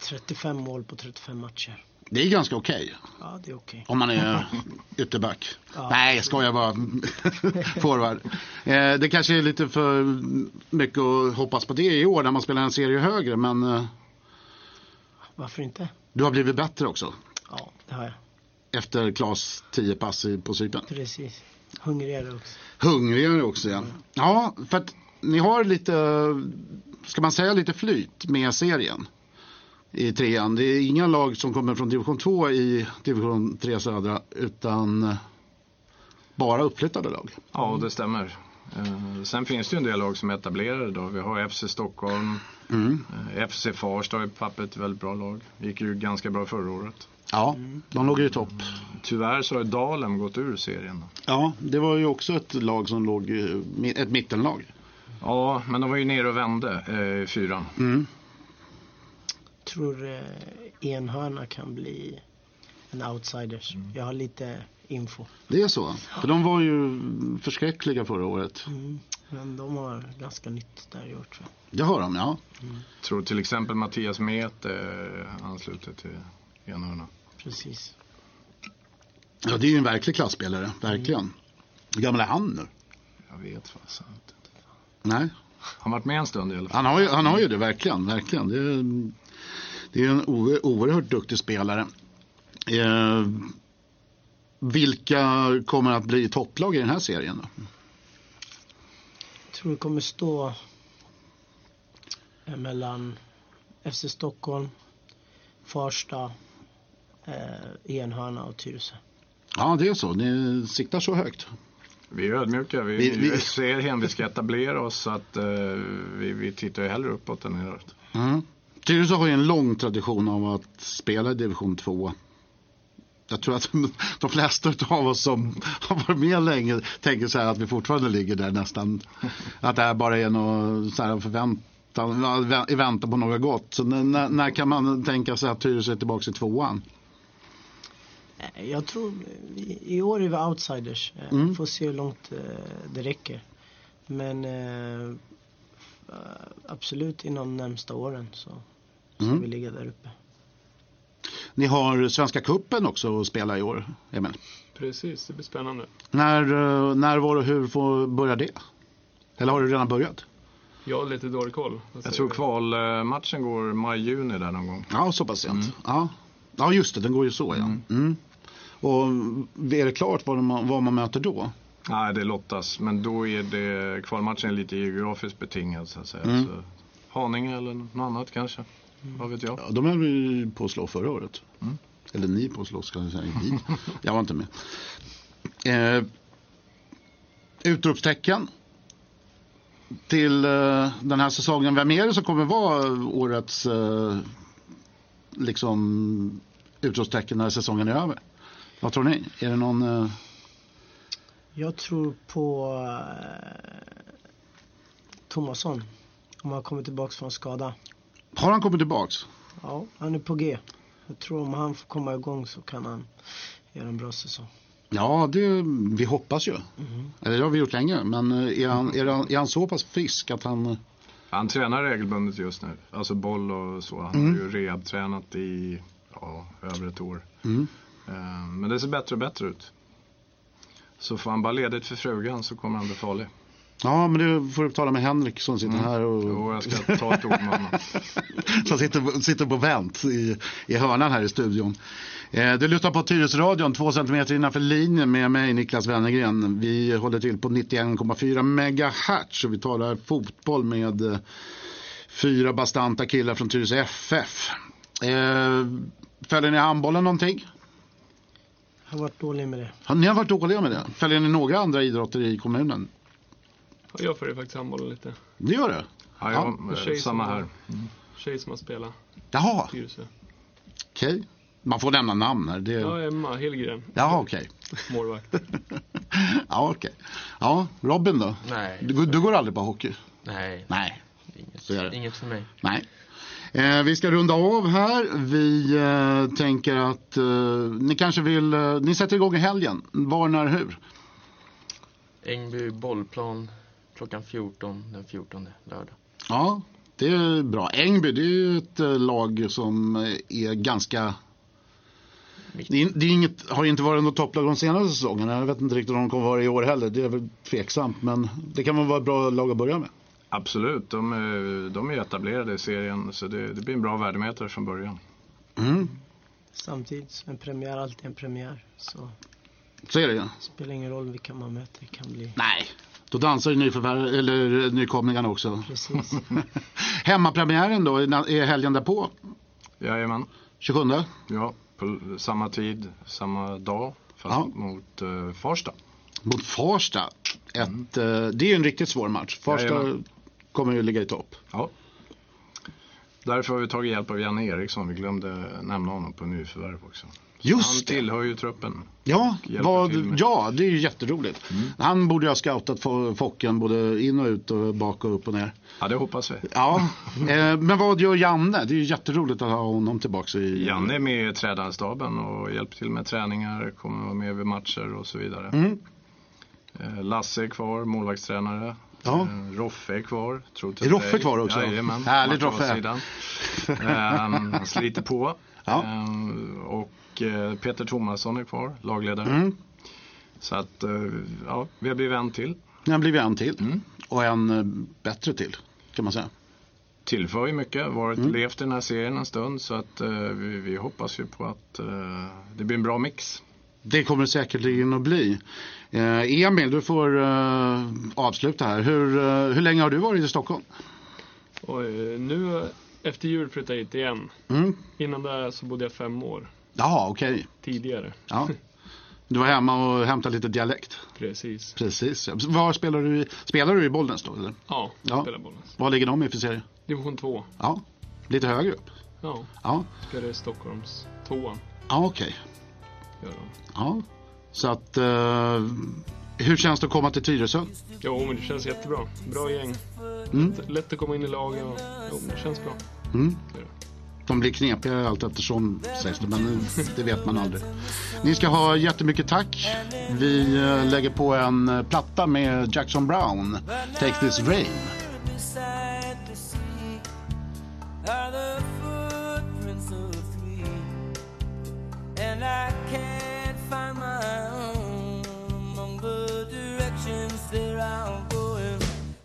35 mål på 35 matcher. Det är ganska okej Ja, det är okej. om man är ytterback. Ja. Nej, jag skojar bara. Forward. Eh, det kanske är lite för mycket att hoppas på det i år när man spelar en serie högre, men eh, Varför inte? du har blivit bättre också. Ja, det har jag. Efter Klas 10 pass i- på Cypern. Precis. Hungrigare också. Hungrigare också ja. Ja, för att ni har lite, ska man säga lite flyt med serien i trean. Det är inga lag som kommer från division 2 i division 3 södra utan bara uppflyttade lag. Ja, det stämmer. Eh, sen finns det ju en del lag som är etablerade då. Vi har FC Stockholm, Mm. Eh, FC Farsta på pappret ett väldigt bra lag. Gick ju ganska bra förra året. Ja, de låg ju i topp. Tyvärr så har Dalen gått ur serien. Ja, det var ju också ett lag som låg, eh, ett mittenlag. Ja, men de var ju nere och vände eh, i fyran. Mm. tror eh, enhörna kan bli en outsiders. Mm. Jag har lite info. Det är så. För de var ju förskräckliga förra året. Mm. Men de har ganska nytt där i år tror jag. Det har de, ja. Tror till exempel Mattias Met eh, ansluter till enhörna. Precis. Ja, det är ju en verklig klassspelare, verkligen. Hur gammal är han nu? Jag vet fasen inte. Nej, Han har varit med en stund i alla fall. han har ju, han har ju det verkligen, verkligen. Det är, det är en oer- oerhört duktig spelare. Eh, vilka kommer att bli topplag i den här serien då? Tror det kommer stå eh, mellan FC Stockholm, Farsta, eh, Enhörna och Tyresö. Ja, det är så. Ni siktar så högt. Vi är ödmjuka. Vi, Vi- vi, serien, vi ska etablera oss så att eh, vi, vi tittar ju hellre uppåt än neråt. Mm. Tyresö har ju en lång tradition av att spela i division 2. Jag tror att de flesta av oss som har varit med länge tänker så här att vi fortfarande ligger där nästan. Att det här bara är något så här förväntan, i väntan på något gott. Så när- när, kan man tänka sig att Tyresö är tillbaka i tvåan? Eh, Jag tror i år är vi outsiders. Eh, Mm. Får se hur långt eh, det räcker. Men absolut inom de närmsta åren så ska Mm. vi ligga där uppe. Ni har Svenska Kuppen också att spela i år, Emil. Precis, det blir spännande. När, eh, när var och hur får börja det? Eller har det redan börjat? Jag har lite dålig koll. Jag tror du? kvalmatchen går maj-juni där någon gång. Ja, så pass sent. Ja. ja, just det, den går ju så ja. Mm. Och är det klart vad man, vad man möter då? Nej, det lottas. Men då är det kvalmatchen är lite geografiskt betingad så att säga. Mm. Så, Haninge eller något annat kanske. Vad vet jag. Ja, de höll vi på att slå förra året. Mm. Eller ni på att slå, ska jag säga. Vi. Jag var inte med. Eh, utropstecken till eh, den här säsongen. Vem är det som kommer vara årets eh, liksom, utropstecken när säsongen är över? Vad tror ni? Är det någon... Eh, Jag tror på eh, Tomasson. Om han kommer tillbaks från skada. Har han kommit tillbaks? Ja, han är på G. Jag tror om han får komma igång så kan han göra en bra säsong. Ja, det, vi hoppas ju. Eller det har vi gjort länge. Men eh, är han, är han, är han så pass frisk att han... eh, Han tränar regelbundet just nu. Alltså boll och så. Han Mm. har ju rehab-tränat i ja, över ett år. Mm. Eh, Men det ser bättre och bättre ut. Så får han bara ledigt för frugan så kommer han bli farlig. Ja, men det får du tala med Henrik som sitter här och... Jo, jag ska ta ett ord med honom. som sitter, sitter på vänt i, i hörnan här i studion. Eh, du lyssnar på Tyresöradion, två centimeter innanför linjen med mig Niklas Wennergren. Vi håller till på 91,4 megahertz och vi talar fotboll med eh, fyra bastanta killar från Tyresö FF. Eh, följer ni handbollen någonting? Jag har varit dålig med det. Ni har varit dåliga med det? Följer ni några andra idrotter i kommunen? Ja, Jag följer faktiskt handbollen lite. Det gör det? Ja, Ja, ja, tjej samma här. Tjej som har spelat Jaha, okej. Man får nämna namn här. Det... Ja, Emma Hillgren. Jaha, okej. Målvakt. ja, okej. Ja, Robin då? Nej, Du, du går aldrig på hockey? nej, Nej. Inget, inget för mig. Nej. Eh, vi ska runda av här. Vi eh, tänker att eh, ni kanske vill, eh, ni sätter igång i helgen. Var, när, hur? Ängby bollplan klockan 14 den 14 lördag. Ja, det är bra. Ängby, det är ju ett eh, lag som eh, är ganska... Det, är, det är inget, har inte varit något topplag de senaste säsongerna. Jag vet inte riktigt om de kommer vara i år heller. Det är väl tveksamt, men det kan väl vara ett bra lag att börja med. Absolut, de är, de är etablerade i serien så det, det blir en bra värdemätare från början. Mm. Samtidigt, en premiär är alltid en premiär. Så Så är det ju. spelar ingen roll vilka man möter. Det kan bli Nej, då dansar ju nyförvärv, eller nykomlingarna också. precis. Hemmapremiären då, är helgen därpå? Jajamän, 27? ja, på samma tid, samma dag, fast Ja. mot uh, Farsta. Mot Farsta. Ett, eh, det är ju en riktigt svår match. Farsta Jajamän. kommer ju ligga i topp. Ja. Därför har vi tagit hjälp av Janne Eriksson. Vi glömde nämna honom på nyförvärv också. Han Just det. tillhör ju truppen. Ja, vad, ja, det är ju jätteroligt. Han borde ju ha scoutat Fo- Focken både in och ut och bak och upp och ner. Ja, det hoppas vi. Ja, eh, men vad gör Janne? Det är ju jätteroligt att ha honom tillbaka i... Janne är med i tränarstaben och hjälper till med träningar, kommer vara med vid matcher och så vidare. Mm. Eh, Lasse är kvar, målvaktstränare. Ja. Eh, Roffe är kvar. Tror Är Roffe kvar också? Jajamän. Härligt, Roffe. Han sliter på. Ja. Och Peter Thomasson är kvar, lagledare. Mm. Så att, eh, ja, vi har blivit en till. Nu har blivit en till. Mm. Och en eh, bättre till, kan man säga. Tillför ju mycket, varit Mm. levt i den här serien en stund. Så att eh, vi, vi hoppas ju på att eh, det blir en bra mix. Det kommer det säkerligen att bli. Eh, Emil, du får eh, avsluta här. Hur, eh, hur länge har du varit i Stockholm? Eh, nu eh, efter jul flyttade jag hit igen. Mm. Innan det så bodde jag fem år Jaha, okej. tidigare. Ja. Du var hemma och hämtade lite dialekt. Precis. Precis. Var spelar du i, spelar du i Bollnäs då? Eller? Ja, Ja. spelar Bollnäs. Vad ligger de i för serie? Division 2. Ja, lite högre upp. Ja, Ja, spelade i Stockholms tvåan. ja okej. Gör de. Ja. Så att, eh, hur känns det att komma till Tyresö? Jo, men det känns jättebra. Bra gäng. Mm. Lätt, lätt att komma in i laget och jo, det känns bra. Mm. Det. De blir knepiga allt eftersom sägs det, men det vet man aldrig. Ni ska ha jättemycket tack. Vi eh, lägger på en eh, platta med Jackson Brown, Take This Rain.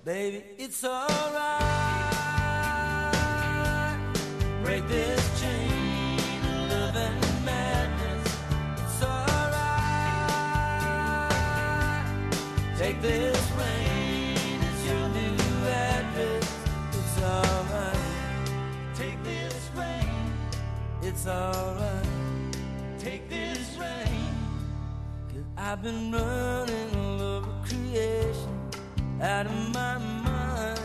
Baby, it's alright. It's alright. Take this rain. Cause I've been running all over creation out of my mind.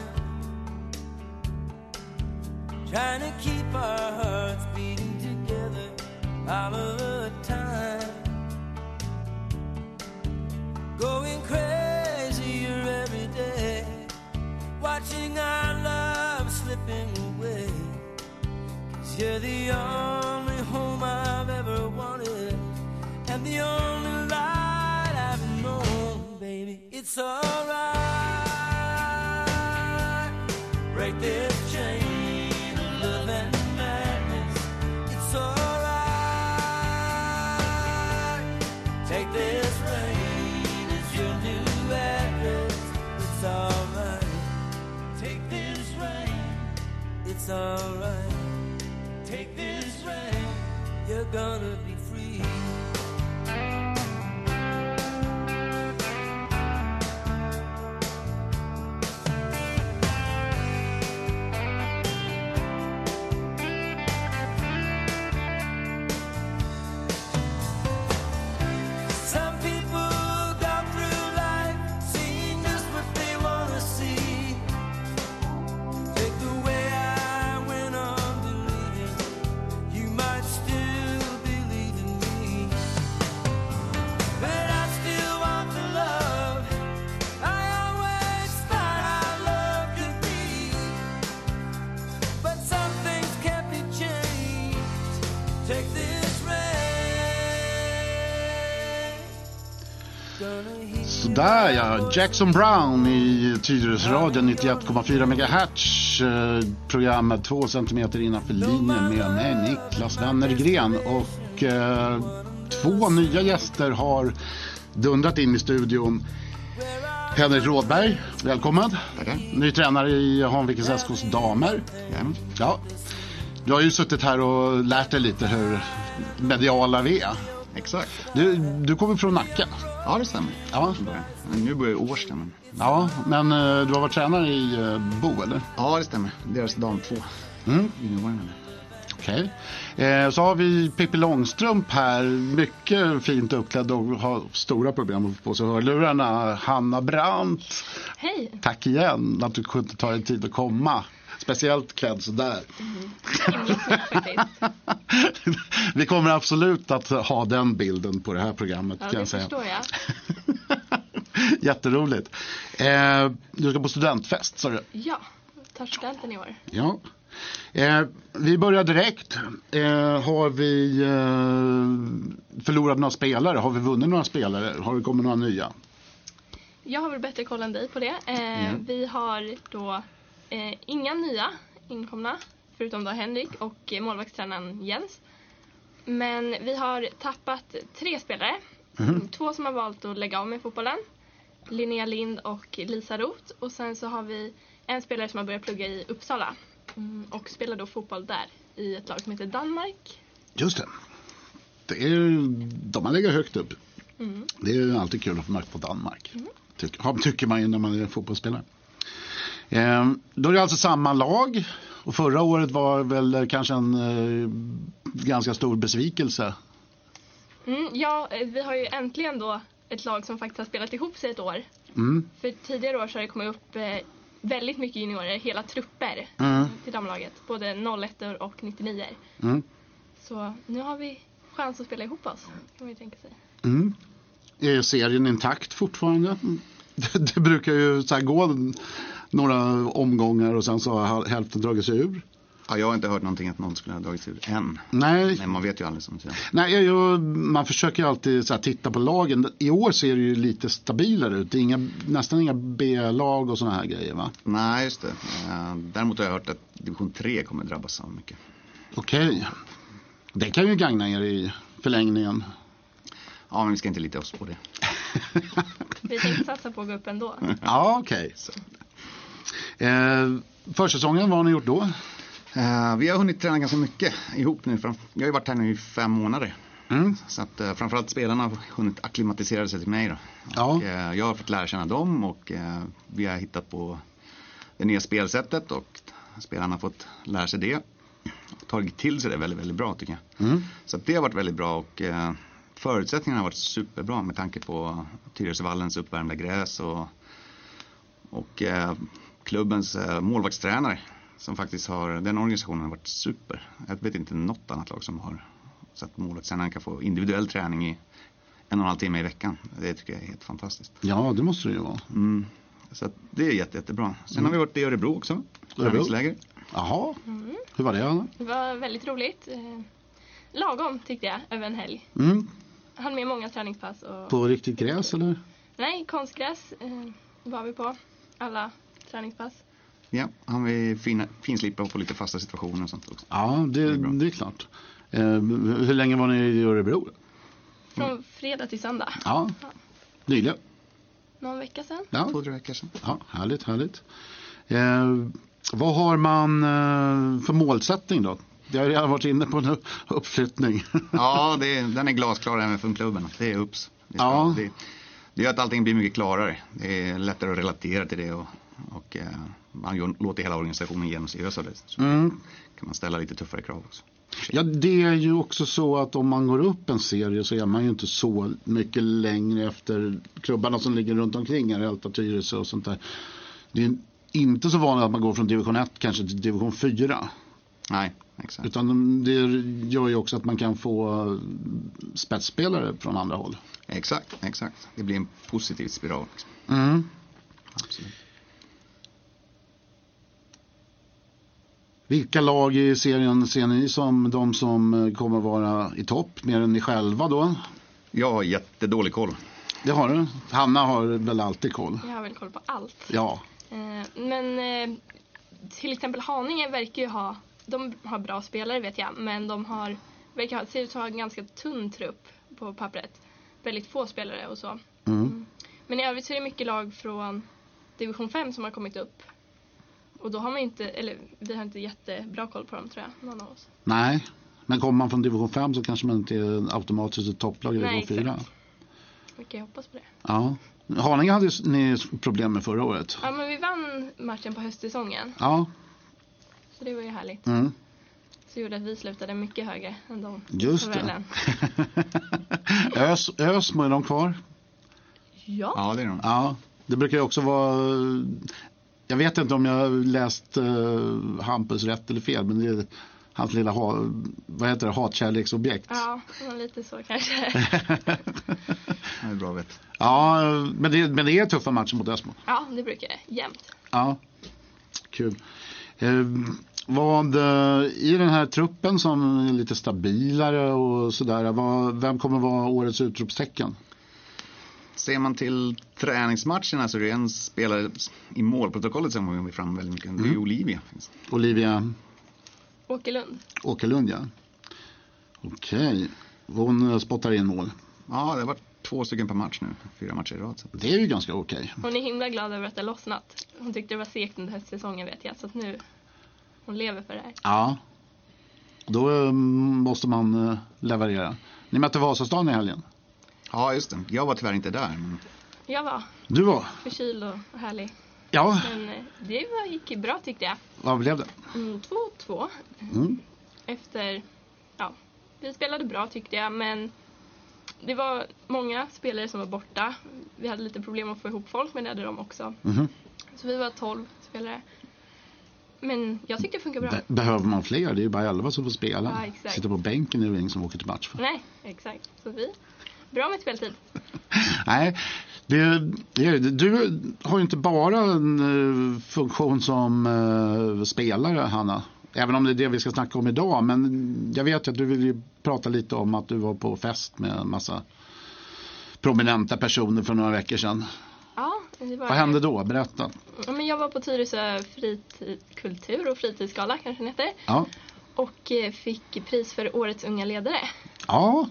Trying to keep our hearts beating together all of the time. Going crazier every day. Watching our love slipping away. You're the only home I've ever wanted. And the only light I've known, baby. It's alright. Break this chain of love and madness. It's alright. Take this rain as your new. It's alright. Take this rain. It's alright. Gonna be Sådär ja, Jackson Brown i Tyresöradion 91,4 MHz. Eh, programmet 2 cm innanför linjen med mig Niklas Wennergren. Och eh, två nya gäster har dundrat in i studion. Henrik Rådberg, välkommen. Ny tränare i Hanvikens SKs damer. Ja. Du har ju suttit här och lärt dig lite hur mediala vi är. Exakt. Du, du kommer från Nacka. Ja, det stämmer. Ja. Nu börjar Årsta. Men... Ja, men eh, du har varit tränare i eh, Bo, eller? Ja, det stämmer. Deras dam två. Mm. Okej. Eh, så har vi Pippi Långstrump här, mycket fint uppklädd och har stora problem att få på sig hörlurarna. Hanna Brandt, Hej! tack igen att du kunde ta dig tid att komma. Speciellt klädd sådär. Faktiskt. Vi kommer absolut att ha den bilden på det här programmet Ja, kan jag säga. förstår jag. Jätteroligt. Eh, du ska på studentfest sa du? Ja, tar studenten i år. Ja. Eh, vi börjar direkt. Eh, har vi eh, förlorat några spelare? Har vi vunnit några spelare? Har det kommit några nya? Jag har väl bättre koll än dig på det. Eh, Mm. Vi har då eh, inga nya inkomna, förutom då Henrik och målvaktstränaren Jens. Men vi har tappat tre spelare. Mhm. Två som har valt att lägga av med fotbollen. Linnea Lind och Lisa Roth. Och sen så har vi en spelare som har börjat plugga i Uppsala. Mm, och spelar då fotboll där i ett lag som heter Danmark. Just det. det är, de har legat högt upp. Mm. Det är alltid kul att få märka på Danmark. Tyck, ja, tycker man ju när man är fotbollsspelare. Eh, då är det alltså samma lag. Och förra året var väl kanske en eh, ganska stor besvikelse. Mm, ja, eh, vi har ju äntligen då ett lag som faktiskt har spelat ihop sig ett år. Mm. För tidigare år så har det kommit upp eh, väldigt mycket juniorer, hela trupper Mm. till damlaget. Både 01 och 99 Mm. Så nu har vi chans att spela ihop oss, kan man ju tänka sig. Mm. Är serien intakt fortfarande? Det, det brukar ju så gå några omgångar och sen så har hälften dragit sig ur. Ja, jag har inte hört någonting att någon skulle ha dragit sig ur än. Nej, Men man vet ju aldrig som säger. Nej, jag, jag, man försöker ju alltid så här, titta på lagen. I år ser det ju lite stabilare ut. Det är inga, nästan inga B-lag och sådana här grejer va? Nej, just det. Eh, Däremot har jag hört att division 3 kommer drabbas av mycket. Okej. Det kan ju gagna er i förlängningen. Ja, men vi ska inte lita oss på det. Vi tänkte satsa på att gå upp ändå. Ja, okej. Eh, försäsongen, vad har ni gjort då? Eh, Vi har hunnit träna ganska mycket ihop nu. Jag har ju varit här nu i fem månader. Mm. Så att eh, framförallt spelarna har hunnit acklimatisera sig till mig då. Ja. Och, eh, jag har fått lära känna dem och eh, vi har hittat på det nya spelsättet och spelarna har fått lära sig det. Och tagit till sig det väldigt, väldigt bra tycker jag. Mm. Så att det har varit väldigt bra och eh, förutsättningarna har varit superbra med tanke på Tyresövallens uppvärmda gräs och, och eh, klubbens eh, målvaktstränare som faktiskt har, den organisationen har varit super. Jag vet inte något annat lag som har så att målvaktstränaren kan få individuell träning i en och en halv timme i veckan. Det tycker jag är helt fantastiskt. Ja, det måste det ju vara. Mm. Så att det är jätte, jättebra. Sen har vi varit i Örebro också. Övningsläger. Jaha, hur var det Anna? Det var väldigt roligt. Eh, Lagom tyckte jag, över en helg. Mm. Hann med många träningspass. Och... På riktigt gräs eller? Nej, konstgräs eh, var vi på. Alla träningspass. Ja, han vill fina, finslipa på lite fasta situationer och sånt också. Ja, det, det är klart. Eh, hur länge var ni i Örebro? Från fredag till söndag. Ja, nyligen. Någon vecka sedan. Ja. Två, tre veckor sedan. Ja, härligt, härligt. Eh, vad har man eh, för målsättning då? Jag har redan varit inne på en upp- uppflyttning. Ja, det är, den är glasklar även från klubben. Det är UPS. Det, Ja. det, det gör att allting blir mycket klarare. Det är lättare att relatera till det och, och eh, man låter hela organisationen genomsyras av det. Så Mm. kan man ställa lite tuffare krav också. Ja, det är ju också så att om man går upp en serie så är man ju inte så mycket längre efter klubbarna som ligger runt omkring Älta, Tyresö och sånt där. Det är inte så vanligt att man går från division 1 kanske till division 4. Nej, exakt. Utan det gör ju också att man kan få spetsspelare från andra håll. Exakt, exakt. Det blir en positiv spiral. Liksom. Mm. Absolut. Vilka lag i serien ser ni som de som eh, kommer vara i topp, mer än ni själva då? Jag har jättedålig koll. Det har du. Hanna har väl alltid koll. Jag har väl koll på allt. Ja. Eh, men eh, till exempel Haninge verkar ju ha, de har bra spelare vet jag, men de har, verkar ha, ser ut att ha en ganska tunn trupp på pappret. Väldigt få spelare och så. Mm. Men i övrigt så är det mycket lag från division 5 som har kommit upp. Och då har man inte, eller vi har inte jättebra koll på dem tror jag, någon av oss. Nej, men kommer man från division 5 så kanske man inte är automatiskt ett topplag i Nej, division 4. exakt. Vi kan hoppas på det. Ja. Haninge hade ni problem med förra året. Ja men vi vann matchen på höstsäsongen, Ja, så det var ju härligt. mm. Så gjorde att vi slutade mycket högre än de just det. Ös, Ösmo, är de kvar? Ja. Ja, det är de. Ja, det brukar ju också vara jag vet inte om jag har läst uh, Hampus rätt eller fel, men det är hans lilla ha, vad heter det, hatkärleksobjekt. Ja, lite så kanske. Det är bra vet. Ja, men det, men det är tuffa matcher mot Ösmo. Ja, det brukar det. Jämt. Ja, kul. Eh, vad, eh, I den här truppen som är lite stabilare och sådär, vad, vem kommer vara årets utropstecken? Ser man till träningsmatcherna så är det en spelare i målprotokollet som kommer fram väldigt mycket. Det är Mm. Olivia. Olivia Åkerlund. Åkerlund, ja. Okej, hon eh, spottar in mål. Ja, det har varit två stycken per match nu. Fyra matcher i rad. Så. Det är ju ganska okej. Hon är himla glad över att det har lossnat. Hon tyckte det var segt under höstsäsongen vet jag. Så att nu, hon lever för det här. Ja. Då eh, måste man eh, leverera. Ni mötte Vasastan i helgen. Ja, just det. Jag var tyvärr inte där. Men... Jag var Du var? förkyld och härlig. Ja, Men eh, det var, gick bra tyckte jag. vad blev det? Mm, 2-2 Mm. efter, ja, vi spelade bra tyckte jag men det var många spelare som var borta. Vi hade lite problem att få ihop folk men det hade de också. Mhm. Så vi var 12 spelare. Men jag tyckte det funkar bra. Be- behöver man fler? Det är ju bara 11 som får spela. Ja, exakt. Sitta på bänken är det ingen som åker till match för. Nej, exakt. Så vi, bra med speltid. Nej, det, det du har ju inte bara en eh, funktion som eh, spelare, Hanna. Även om det är det vi ska snacka om idag. Men jag vet att du vill ju prata lite om att du var på fest med en massa prominenta personer för några veckor sedan. Ja, det var Vad hände då? Berätta. Men jag var på Tyresö fritid, kultur och fritidsgala kanske den heter. Ja, Och eh, fick pris för Årets unga ledare. ja.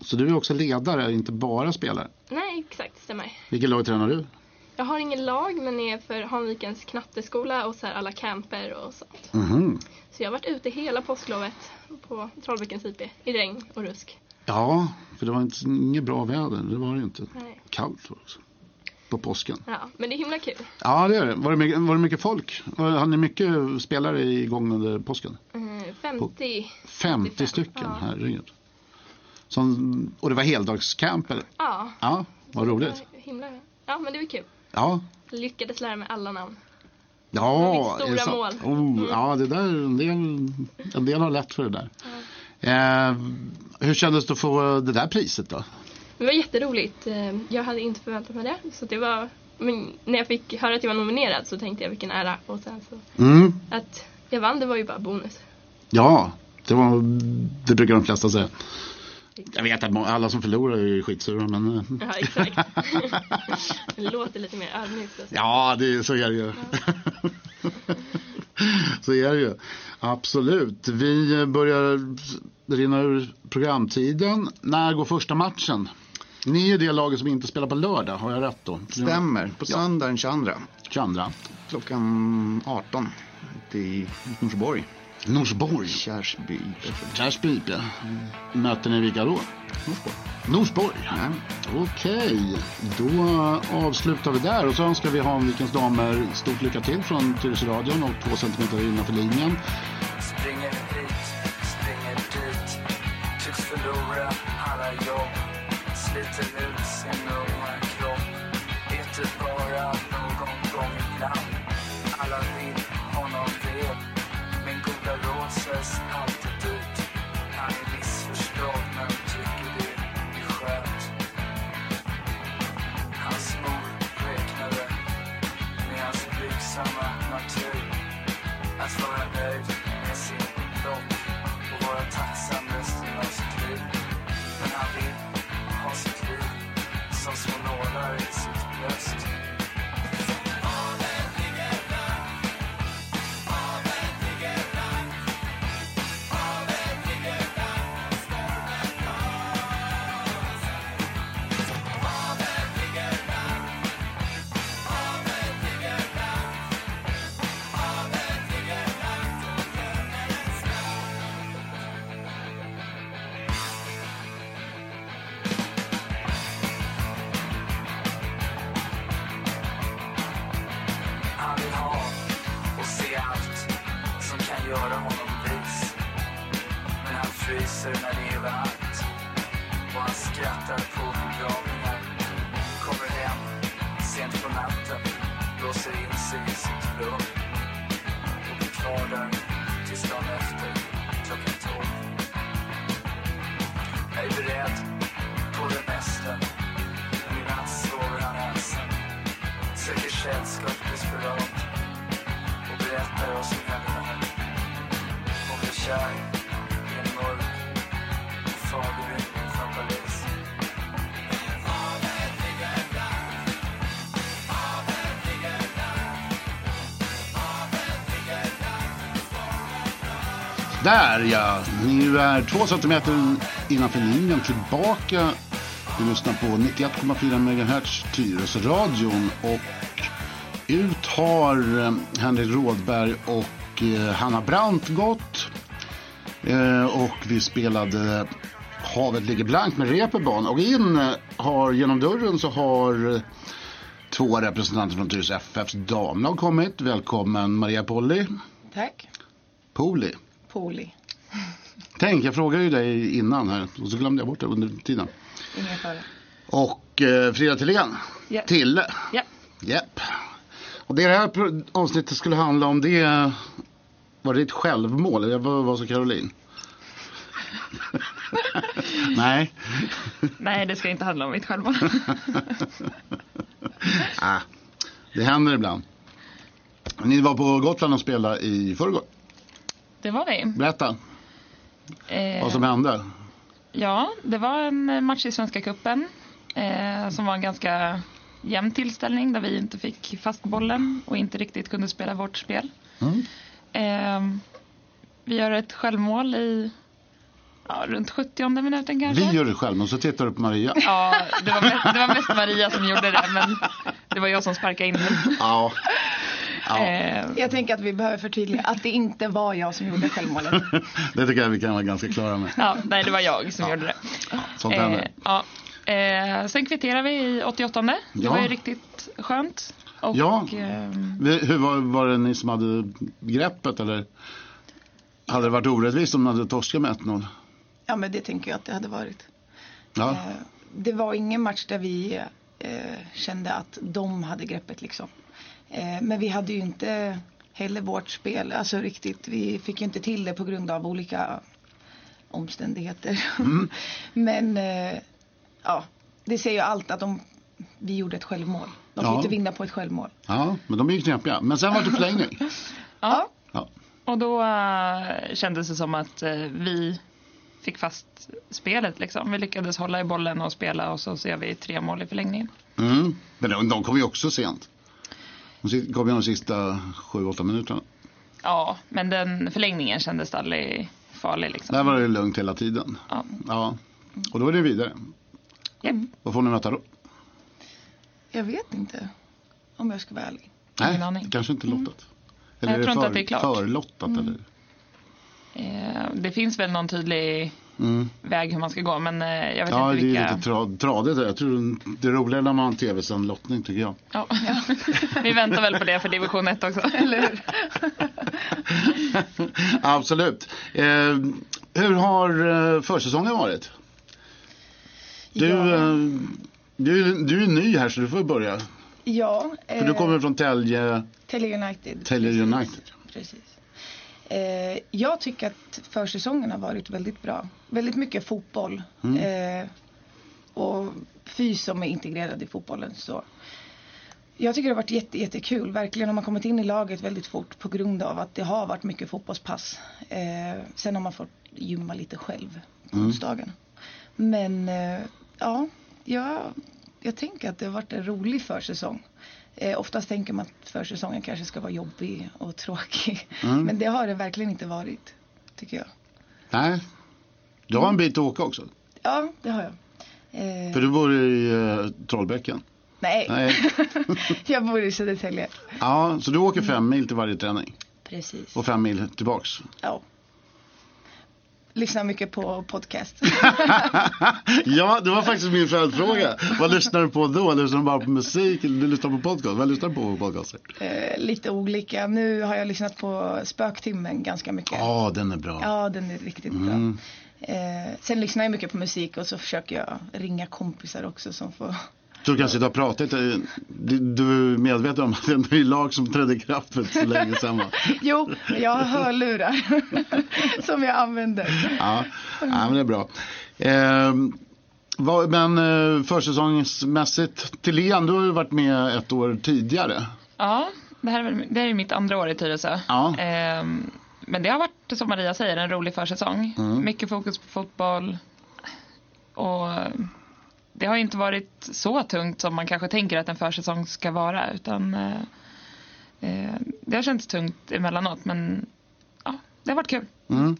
Så du är också ledare, inte bara spelare. Nej, exakt, stämmer. Vilket lag tränar du? Jag har ingen lag men är för Hanvikens knatteskola och så alla camper och sånt. Mhm. Så jag har varit ute hela påsklovet på Trollbäckens IP i regn och rusk. Ja, för det var inte, inget bra väder. Det var det ju inte. Nej. Kallt var det också. På påsken. Ja, men det är himla kul. Ja, det är det. Var det mycket, var det mycket folk? Hade ni mycket spelare igång under påsken? Eh, 50. 50 stycken, Ja. herregud. Som, och det var heldagscamp eller? Ja. Ja, vad roligt. Himla. Ja, men det var kul. Ja, Lyckades lära mig alla namn. ja. Stora sant? mål. Mm. Oh, Ja, det där, en del, en del har lätt för det där. Eh, hur kändes det att få det där priset då? Det var jätteroligt. Eh, Jag hade inte förväntat mig det. Så det var, men när jag fick höra att jag var nominerad så tänkte jag vilken ära. Och sen så Mm. att jag vann det var ju bara bonus. Ja, det, var, det brukar de flesta säga. Jag vet att alla som förlorar är skitsura men... eh, Ja, exakt. det låter lite mer ödmjukt. och så. Ja, det, så är det ju. så är det ju. Absolut. Vi börjar rinna ur programtiden. När går första matchen? Ni är det laget som inte spelar på lördag, har jag rätt då? Stämmer. På söndag den 22. 22. Klockan 18. Ute i Norsborg. Norsborg. Kärsby. Kärsby, ja. Möter ni vilka då? Norsborg. Norsborg? Ja. Okej, då avslutar vi där och så önskar vi Hanvikens damer stort lycka till från Tyresöradion och två centimeter innanför linjen. Springer hit, springer dit Tycks förlora alla jobb Sliter ut Där ja, ni är två centimeter innanför linjen tillbaka. Du lyssnar på 91,4 MHz Tyresöradion och ut har eh, Henrik Rådberg och eh, Hanna Brandt gått. Eh, Och vi spelade Havet ligger blankt med Reeperbahn och in har genom dörren så har två representanter från Tyresö FFs damlag kommit. Välkommen Maria Polly. Tack. Poli. Poli. Tänk, jag frågade ju dig innan här och så glömde jag bort det under tiden. Ingen fara. Och eh, Frida Tillén. Ja. Tille. Ja. Japp. Och det här avsnittet skulle handla om det var det ett självmål? Eller vad vad sa Caroline? Nej. Nej, det ska inte handla om mitt självmål. ah, det händer ibland. Ni var på Gotland och spelade i förrgår. Det var vi. Berätta Eh, vad som hände. Ja, det var en match i Svenska Cupen eh, som var en ganska jämn tillställning där vi inte fick fast bollen och inte riktigt kunde spela vårt spel. Mm. Eh, vi gör ett självmål i ja, runt 70 minuten kanske. Vi gör det själv och så tittar du på Maria. Ja, det var, mest, det var mest Maria som gjorde det men det var jag som sparkade in den. Ja. Eh, Jag tänker att vi behöver förtydliga att det inte var jag som gjorde självmålet. Det tycker jag vi kan vara ganska klara med. ja, nej, det var jag som gjorde det. Sånt händer. ja. eh, sen kvitterade vi i 88. Det Ja. var ju riktigt skönt. Och, Ja. ehm, Hur var, var det ni som hade greppet eller hade det varit orättvist om ni hade torskat med 1-0? Ja, men det tänker jag att det hade varit. Ja. Eh, Det var ingen match där vi eh, kände att de hade greppet liksom. Eh, men vi hade ju inte heller vårt spel, alltså riktigt, vi fick ju inte till det på grund av olika omständigheter. Mm. men eh, ja, det säger ju allt att de, vi gjorde ett självmål. De Ja. fick inte vinna på ett självmål. ja, men de är ju knepiga. Men sen var det förlängning. ja. Ja. Och då eh, kändes det som att eh, vi fick fast spelet liksom. Vi lyckades hålla i bollen och spela och så ser vi tre mål i förlängningen. Mm. Men de, de kom ju också sent. Si- kom ju de sista 7-8 minuterna. Ja, men den förlängningen kändes aldrig farlig liksom. Där var det lugnt hela tiden. Ja. Ja. Och då är det vidare. Japp. Vad får ni möta då? Jag vet inte om jag ska vara ärlig. Nej, Ingen aning. kanske inte lottat. Jag tror inte att det är klart. förlottat Mm. eller? Eh, det finns väl någon tydlig Mm. väg hur man ska gå men eh, jag vet Ja, inte det är vilka... lite tra- tradigt. Jag tror det är roligare när man har en tv-sänd lottning tycker jag. Ja. Vi väntar väl på det för division 1 också. Eller hur? Absolut. Eh, hur har eh, försäsongen varit? Du, Ja. eh, du, du är ny här så du får börja. Ja, För du eh, kommer från Tälje, Tälje United. Tälje Precis. United. Precis. Eh, jag tycker att försäsongen har varit väldigt bra. Väldigt mycket fotboll. Mm. Eh, och fys som är integrerad i fotbollen. Så. Jag tycker det har varit jätte, jättekul. Verkligen har man kommit in i laget väldigt fort på grund av att det har varit mycket fotbollspass. Eh, sen har man fått gymma lite själv på Mm. onsdagen. Men eh, ja, jag, jag tänker att det har varit en rolig försäsong. Eh, oftast tänker man att försäsongen kanske ska vara jobbig och tråkig. Mm. Men det har det verkligen inte varit, tycker jag. Nej, du har en bit att åka också. Ja, det har jag. Eh, För du bor i eh, Trollbäcken. Nej, Nej. jag bor i Södertälje. Ja, så du åker fem mil till varje träning Precis. och fem mil tillbaks. Ja. Lyssnar mycket på podcast. ja, det var faktiskt min följdfråga. Vad lyssnar du på då? Lyssnar du bara på musik eller du lyssnar på podcast? Vad lyssnar du på podcaster? eh, lite olika. Nu har jag lyssnat på Spöktimmen ganska mycket. Ja, den är bra. Ja, den är riktigt Mm. bra. Eh, sen lyssnar jag mycket på musik och så försöker jag ringa kompisar också som får Du kan sitta och prata lite. Du du är medveten om att det är en ny lag som trädde i kraft för inte så länge sedan va? Jo, jag har hörlurar som jag använder. Ja, ja men det är bra. Eh, vad, men eh, försäsongsmässigt, Thelén, du har ju varit med ett år tidigare. Ja, det här är, det här är mitt andra år i Tyresö. Ja. Ehm, men det har varit, som Maria säger, en rolig försäsong. Mm. Mycket fokus på fotboll. Och det har ju inte varit så tungt som man kanske tänker att en försäsong ska vara. Utan eh, eh, det har känts tungt emellanåt, men ja, det har varit kul. Mm.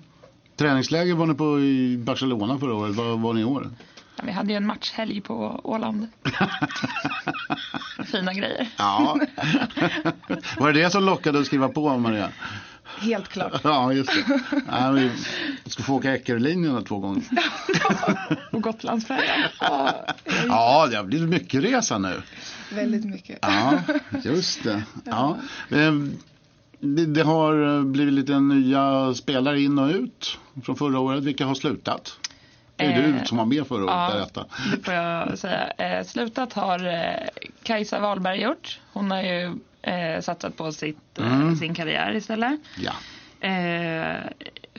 Träningsläger var ni på i Barcelona förra året. Vad var ni i år? Ja, vi hade ju en matchhelg på Åland. Fina grejer. Ja. var det det som lockade att skriva på Maria? Helt klart. Ja, just det. Ja, vi ska få åka Eckerlinjen två gånger. Och Gotlandsfärjan. Ja, det har blivit mycket resa nu. Väldigt mycket. Ja, just det. Ja. Men Det, har blivit lite nya spelare in och ut från förra året. Vilka har slutat? Det är Eh, du som var med förra året, ja. Det får jag säga. Eh, slutat har eh, Kajsa Wahlberg gjort. Hon har ju eh, satsat på sitt, eh, Mm. sin karriär istället. Ja. Eh,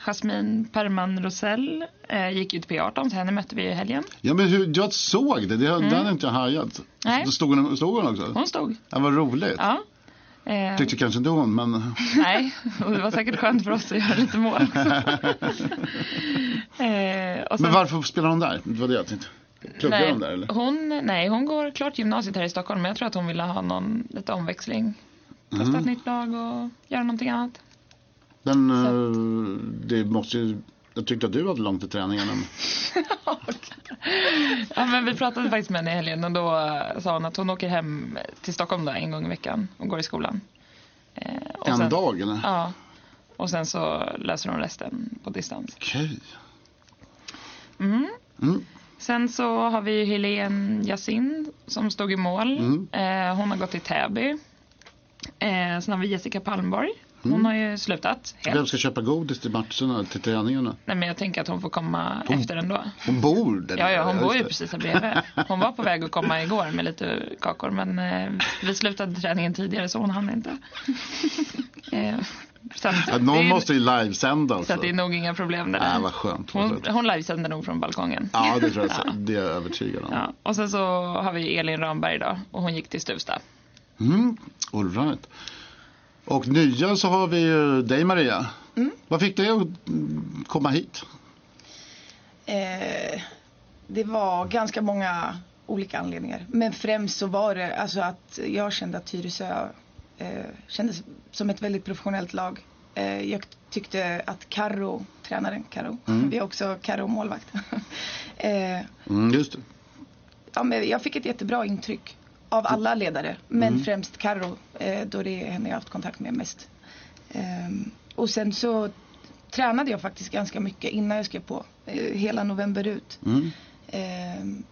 Jasmine Perman Rosell eh, gick ut P18 så henne mötte vi i helgen. Ja, men hur, jag såg det. Det, Mm. hade inte jag hajat. Nej. Stod hon, stod hon också? Hon stod. Ja, vad roligt. Ja. Eh, Tyckte kanske inte hon, men... Nej, och det var säkert skönt för oss att göra lite mål eh, sen- Men varför spelar hon där? Det var det jag tänkte. Pluggar nej, hon där eller? Hon, nej, hon går klart gymnasiet här i Stockholm men jag tror att hon ville ha någon lite omväxling. Testa Mm. ett nytt lag och göra någonting annat. Men eh, det måste ju... Jag tyckte att du hade långt till träningarna. men- Ja, men vi pratade faktiskt med henne i helgen och då eh, sa hon att hon åker hem till Stockholm då, en gång i veckan och går i skolan. Eh, och En dag, eller? Ja. Och sen så löser hon resten på distans. Okej. Mm. Mm. Sen så har vi Helene Yasin som stod i mål. Mm. Eh, hon har gått till Täby. Eh, sen har vi Jessica Palmborg. Hon Mm. har ju slutat helt. Vem ska köpa godis till matcherna, till träningarna? Nej, men jag tänker att hon får komma Hon- efter ändå. Hon bor där Ja, ja, hon bor ju precis här bredvid. Hon var på väg att komma igår med lite kakor men eh, vi slutade träningen tidigare så hon hann inte. Så att, Ja, det någon är- måste ju livesända. så Alltså. att det är nog inga problem där. Nej, vad skönt. Hon, skönt. hon livesänder nog från balkongen. Ja, det tror jag. Ja. Det är jag övertygad om. Ja. Och sen så har vi Elin Ramberg då och hon gick till Stuvsta. Mm, all right. Och nya så har vi ju dig Maria. Mm. Vad fick dig att mm, komma hit? Eh, det var ganska många olika anledningar. Men främst så var det alltså att jag kände att Tyresö eh, kändes som ett väldigt professionellt lag. Eh, jag tyckte att Karo, tränaren Karo, Mm. vi har också Karo målvakt. eh, Mm, just det. ja, men jag fick ett jättebra intryck av alla ledare. Men Mm. främst Karo, eh, då det är henne jag haft kontakt med mest. Ehm, och sen så tränade jag faktiskt ganska mycket innan jag skrev på. Eh, hela november ut. Mm. Ehm,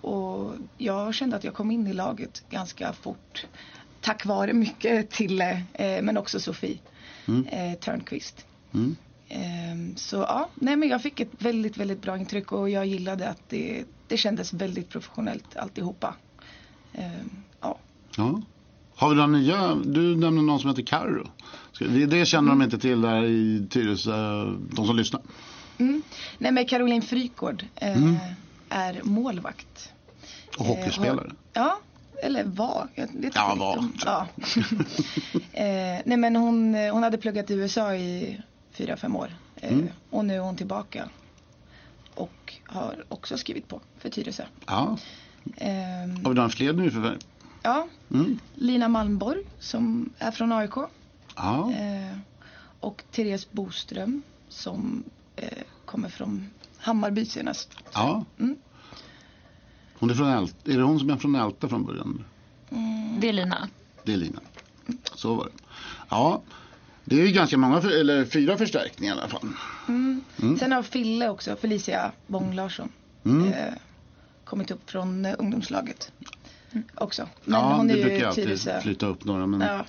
och jag kände att jag kom in i laget ganska fort. Tack vare mycket till, eh, men också Sofie Mm. eh, Törnqvist. Mm. Ehm, så ja, nej men jag fick ett väldigt, väldigt bra intryck och jag gillade att det, det kändes väldigt professionellt alltihopa. Ehm, ja. Ja. Har vi några nya? Du nämnde någon som heter Carro. Det, känner de inte till där i Tyresö, de som lyssnar. Mm. Nej men Caroline Frykgård eh, Mm. är målvakt. Och hockeyspelare. Eh, ja, eller var. Inte Ja, var. Ja. eh, nej men hon, eh, hon hade pluggat i USA i fyra, fem år. Eh, Mm. Och nu är hon tillbaka. Och har också skrivit på för Tyresö. Ja. Vi några fler nyförvärv? ja, Mm. Lina Malmborg som är från AIK. Ja. Eh, och Therese Boström som eh, kommer från Hammarby senast. ja. Mm. Hon är från Älta. Är det hon som är från Älta från början? Det är Lina. Det är Lina. Så var det. Ja. Det är ju ganska många, för, eller fyra förstärkningar i alla fall. Mm. Mm. Sen har Fille också, Felicia Bång Larsson, Mm. eh, kommit upp från eh, ungdomslaget. Också. Men ja, hon är det ju brukar alltid flytta upp några men Ja.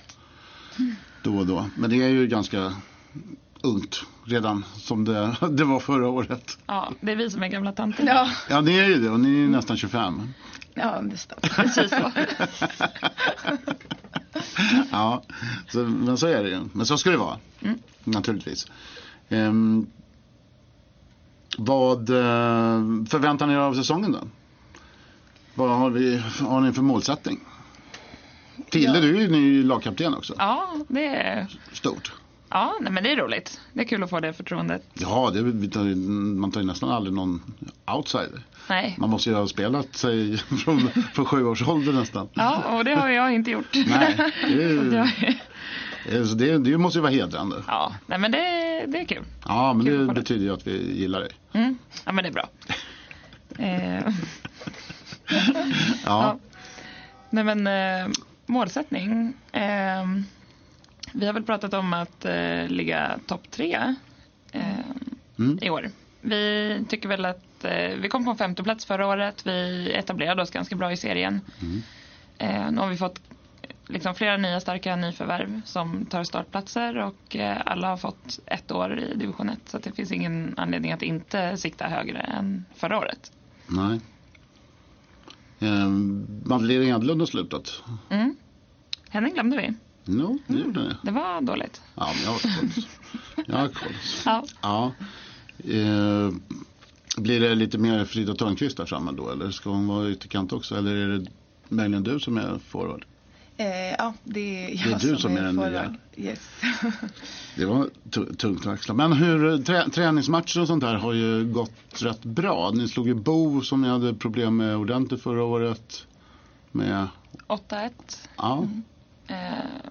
då och då. Men det är ju ganska ungt redan som det, det var förra året. Ja, det är vi som är gamla tanter. Ja. Ja, ni är ju det och ni är ju nästan 25. Ja, nästan. Precis så. ja, så, men så är det ju. Men så ska det vara. Mm. Naturligtvis. Ehm, vad eh, förväntar ni er av säsongen då? Vad har, vi, har ni för målsättning? Tille, Ja. du är ju ny lagkapten också. Ja, det är, Stort. Ja nej, men det är roligt. Det är kul att få det förtroendet. Ja, det, tar, man tar ju nästan aldrig någon outsider. Nej. Man måste ju ha spelat sig från, från sju års ålder nästan. Ja, och det har jag inte gjort. Nej, det, är Eh, så det, det måste ju vara hedrande. Ja, nej men det, det är kul. Ja, men Kul det betyder ju att vi gillar dig. Mm. Ja, men det är bra. eh, Ja. nej men eh, målsättning. Eh, vi har väl pratat om att eh, ligga topp tre eh, Mm. i år. Vi tycker väl att eh, vi kom på en femte plats förra året. Vi etablerade oss ganska bra i serien. Mm. Eh, nu har vi fått liksom flera nya starka nyförvärv som tar startplatser och alla har fått ett år i division 1 så det finns ingen anledning att inte sikta högre än förra året. Nej. Eh, Madeleine Edlund har slutat. Mm. Henne glömde vi. No, det gjorde ni. Det var dåligt. Ja, men jag har koll. Jag har koll. Ja. Ja. Eh, blir det lite mer Frida Törnqvist där framme då? Eller ska hon vara ytterkant också? Eller är det möjligen du som är forward? Eh, ja, det är jag Det är du som är den nya. Yes. Det var tu- tungt att axla. Men hur, trä, träningsmatcher och sånt där har ju gått rätt bra. Ni slog ju Bo som ni hade problem med ordentligt förra året. Med, 8-1. ja. Eh,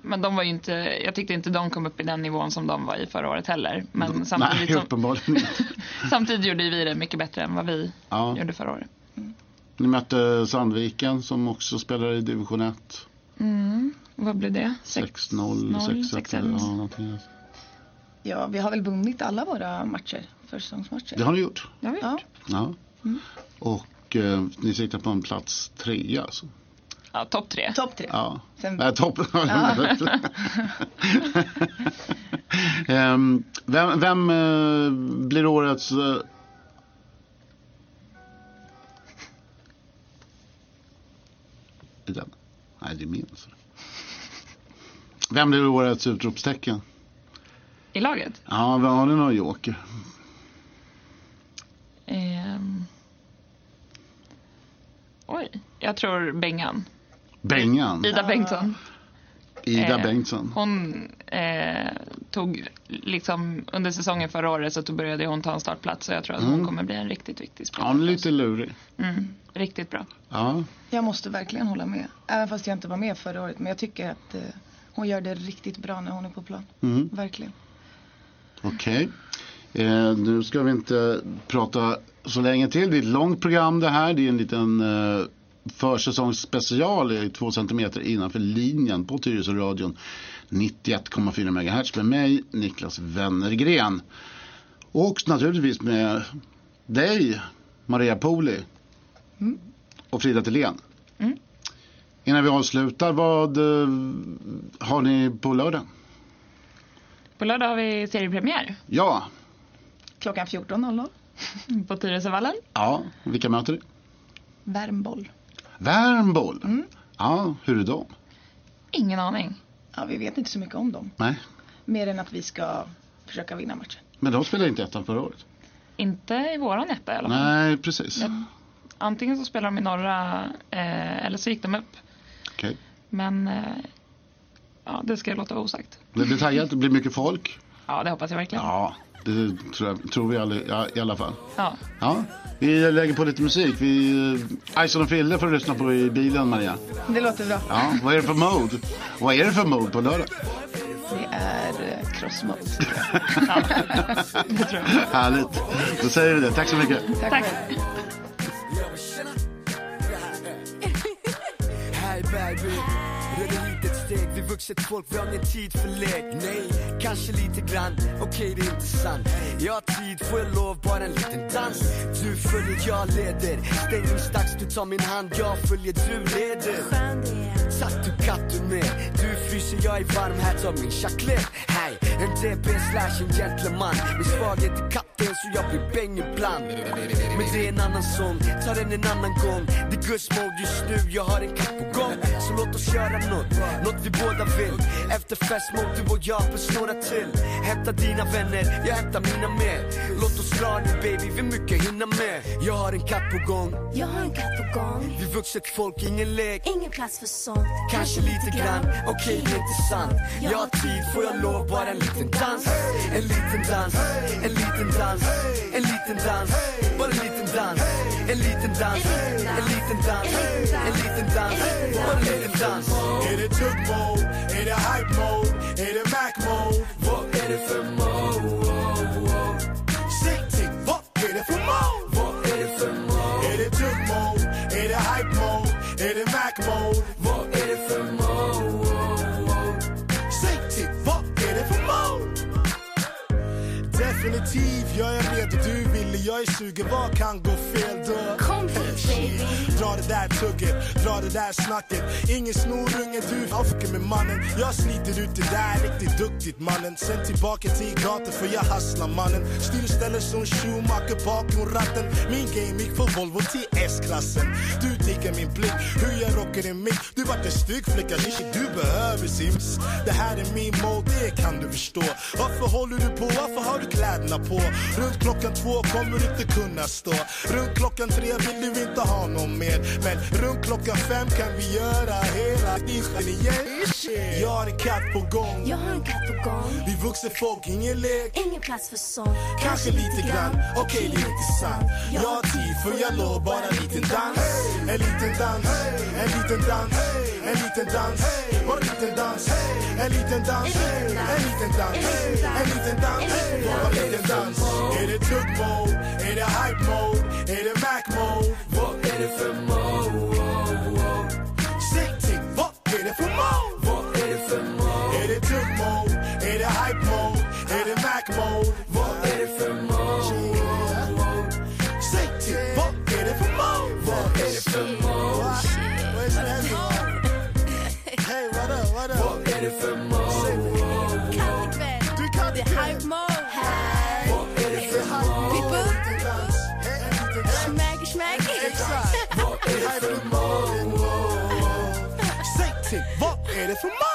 men de var ju inte, jag tyckte inte de kom upp i den nivån som de var i förra året heller. Men samtidigt, Nej, som, uppenbarligen inte. samtidigt gjorde vi det mycket bättre än vad vi Ja. gjorde förra året. Ni mötte Sandviken som också spelar i division 1. Mm. Vad blev det? 6-0, 6-1. 6-1. Ja. Ja, vi har väl vunnit alla våra matcher, försäsongsmatcher. Det har ni gjort. Det har vi gjort. Ja. Och eh, ni siktar på en plats tre alltså. Ja, topp tre. Topp tre. Ja. Sen- Nej, topp. Ja. Ehm, vem vem eh, blir årets... eh, den? Nej, det är min. Vem blir årets utropstecken? I laget? Ja, har ni någon joker? Ehm. Oj, jag tror Bengan. Bengan? Ida Bengtsson. Ida Eh, Bengtsson. Hon eh, tog liksom under säsongen förra året så började hon ta en startplats och jag tror att hon Mm. kommer bli en riktigt viktig Ja, spelare. hon är lite lurig. Mm, riktigt bra. Ja. Jag måste verkligen hålla med. Även fast jag inte var med förra året. Men jag tycker att eh, hon gör det riktigt bra när hon är på plan. Mm. Verkligen. Okej. Eh, nu ska vi inte prata så länge till. Det är ett långt program det här. Det är en liten eh, försäsongsspecial i två centimeter innanför linjen på Tyresö-radion 91,4 MHz med mig, Niklas Wennergren. Och naturligtvis med dig, Maria Poli Mm. och Frida Thelén. Mm. Innan vi avslutar, vad eh, har ni på lördag? På lördag har vi seriepremiär Ja, Klockan 14.00. på Tyresövallen. ja, vilka möter ni? Värmboll. Värmboll? Mm. Ja, hur är de? Ingen aning. Ja, vi vet inte så mycket om dem. Nej, Mer än att vi ska försöka vinna matchen. men de spelade inte ettan förra året. Inte i våran etta i alla fall. Nej, precis. Jag- Antingen så spelar de i norra eh, eller så gick de upp. Okej. Men eh, ja, det ska jag låta vara osagt. Det blir taggigt, det blir mycket folk. Ja, det hoppas jag verkligen. Ja, det tror, jag, tror vi alla, ja, i alla fall. Ja. Ja, vi lägger på lite musik. Vi, Ison och Fille får du lyssna på i bilen, Maria. Det låter bra. Ja, vad är det för mode? Vad är det för mode på lördag? Det är eh, crossmode. det tror jag. Härligt. Då säger vi det. Tack så mycket. Tack. Baby, vuxet folk, vi har ingen tid för lek. Nej, kanske lite grann, okej det är inte sant Jag har tid, får jag lov, bara en liten dans. Du följer, jag leder. Stängningsdags, du tar min hand, jag följer, du leder. Satt du katt du med? Du fryser, jag är varm här, ta min chaclet Hey, en DB slash en gentleman. Min svaghet är katten en så jag blir bäng ibland. Men det är en annan sång, tar den en annan gång. Det är Gus mode just nu, jag har en katt på gång. Så låt oss göra något, något vi båda vill. Efter fest mode, du och jag plus några till. Hämta dina vänner, jag hämtar mina med Låt oss dra nu baby, vi mycket hinna med. Jag har en katt på gång. Jag har en katt på gång. Vi vuxet folk, ingen lek. Ingen plats för sånt. Kanske lite grann, okej det är inte sant. Jag har tid, får jag lov bara en liten dans. En liten dans, en liten dans, en liten dans. Bara en liten dans, en liten dans, en liten dans, en liten dans. Bara en liten dans. Är det tugg mode? Är det hype mode? Är det Mac mode? Vad är det för mode? Säg till, vad är det för mode? Vad är det för mode? Är det tugg mode? Är det hype mode? Är det Mac mode? Vad är det för mode? Säg till, vad är det för mode? Definitiv, jag är redo, du vill, jag är sugen, vad kan gå fel då? Kom hit baby. Dra det där tugget, dra det där snacket. Ingen snorunge, du. Fuckar med mannen? Jag sliter ut det där riktigt duktigt mannen. Sen tillbaka till gatan för jag hasslar mannen. Styr ställer som Schumacher bakom ratten. Min game gick från Volvo till S-klassen. Du diggar min blick, hur jag rockar en mick. Du vart en stygg flicka, du behöver sims. Det här är min mode, det kan du förstå. Varför håller du på, varför har du kläderna på? Runt klockan två kommer du inte kunna stå. Runt klockan tre vill du inte ha någon mer. Men runt klockan fem kan vi göra hela din igen. Jag har en katt på gång Jag har en katt på gång. Vi vuxna folk, ingen lek Ingen plats för sånt. Kanske lite grann, okej det är inte sant Jag har tid för jag lov bara en liten dans En liten dans, en liten dans, en liten dans Bara en liten dans, en liten dans, en liten dans, en liten dans Bara en liten dans Är det tugg mode? Är det hype mode? Är det Mac mode? Vad är det för mode? What up? Vad är det för mode? Du kan Det är hype mode här. Vad är det för mode? People. Smack, smack. Vad är det för mode? Säg till, vad är det för mode?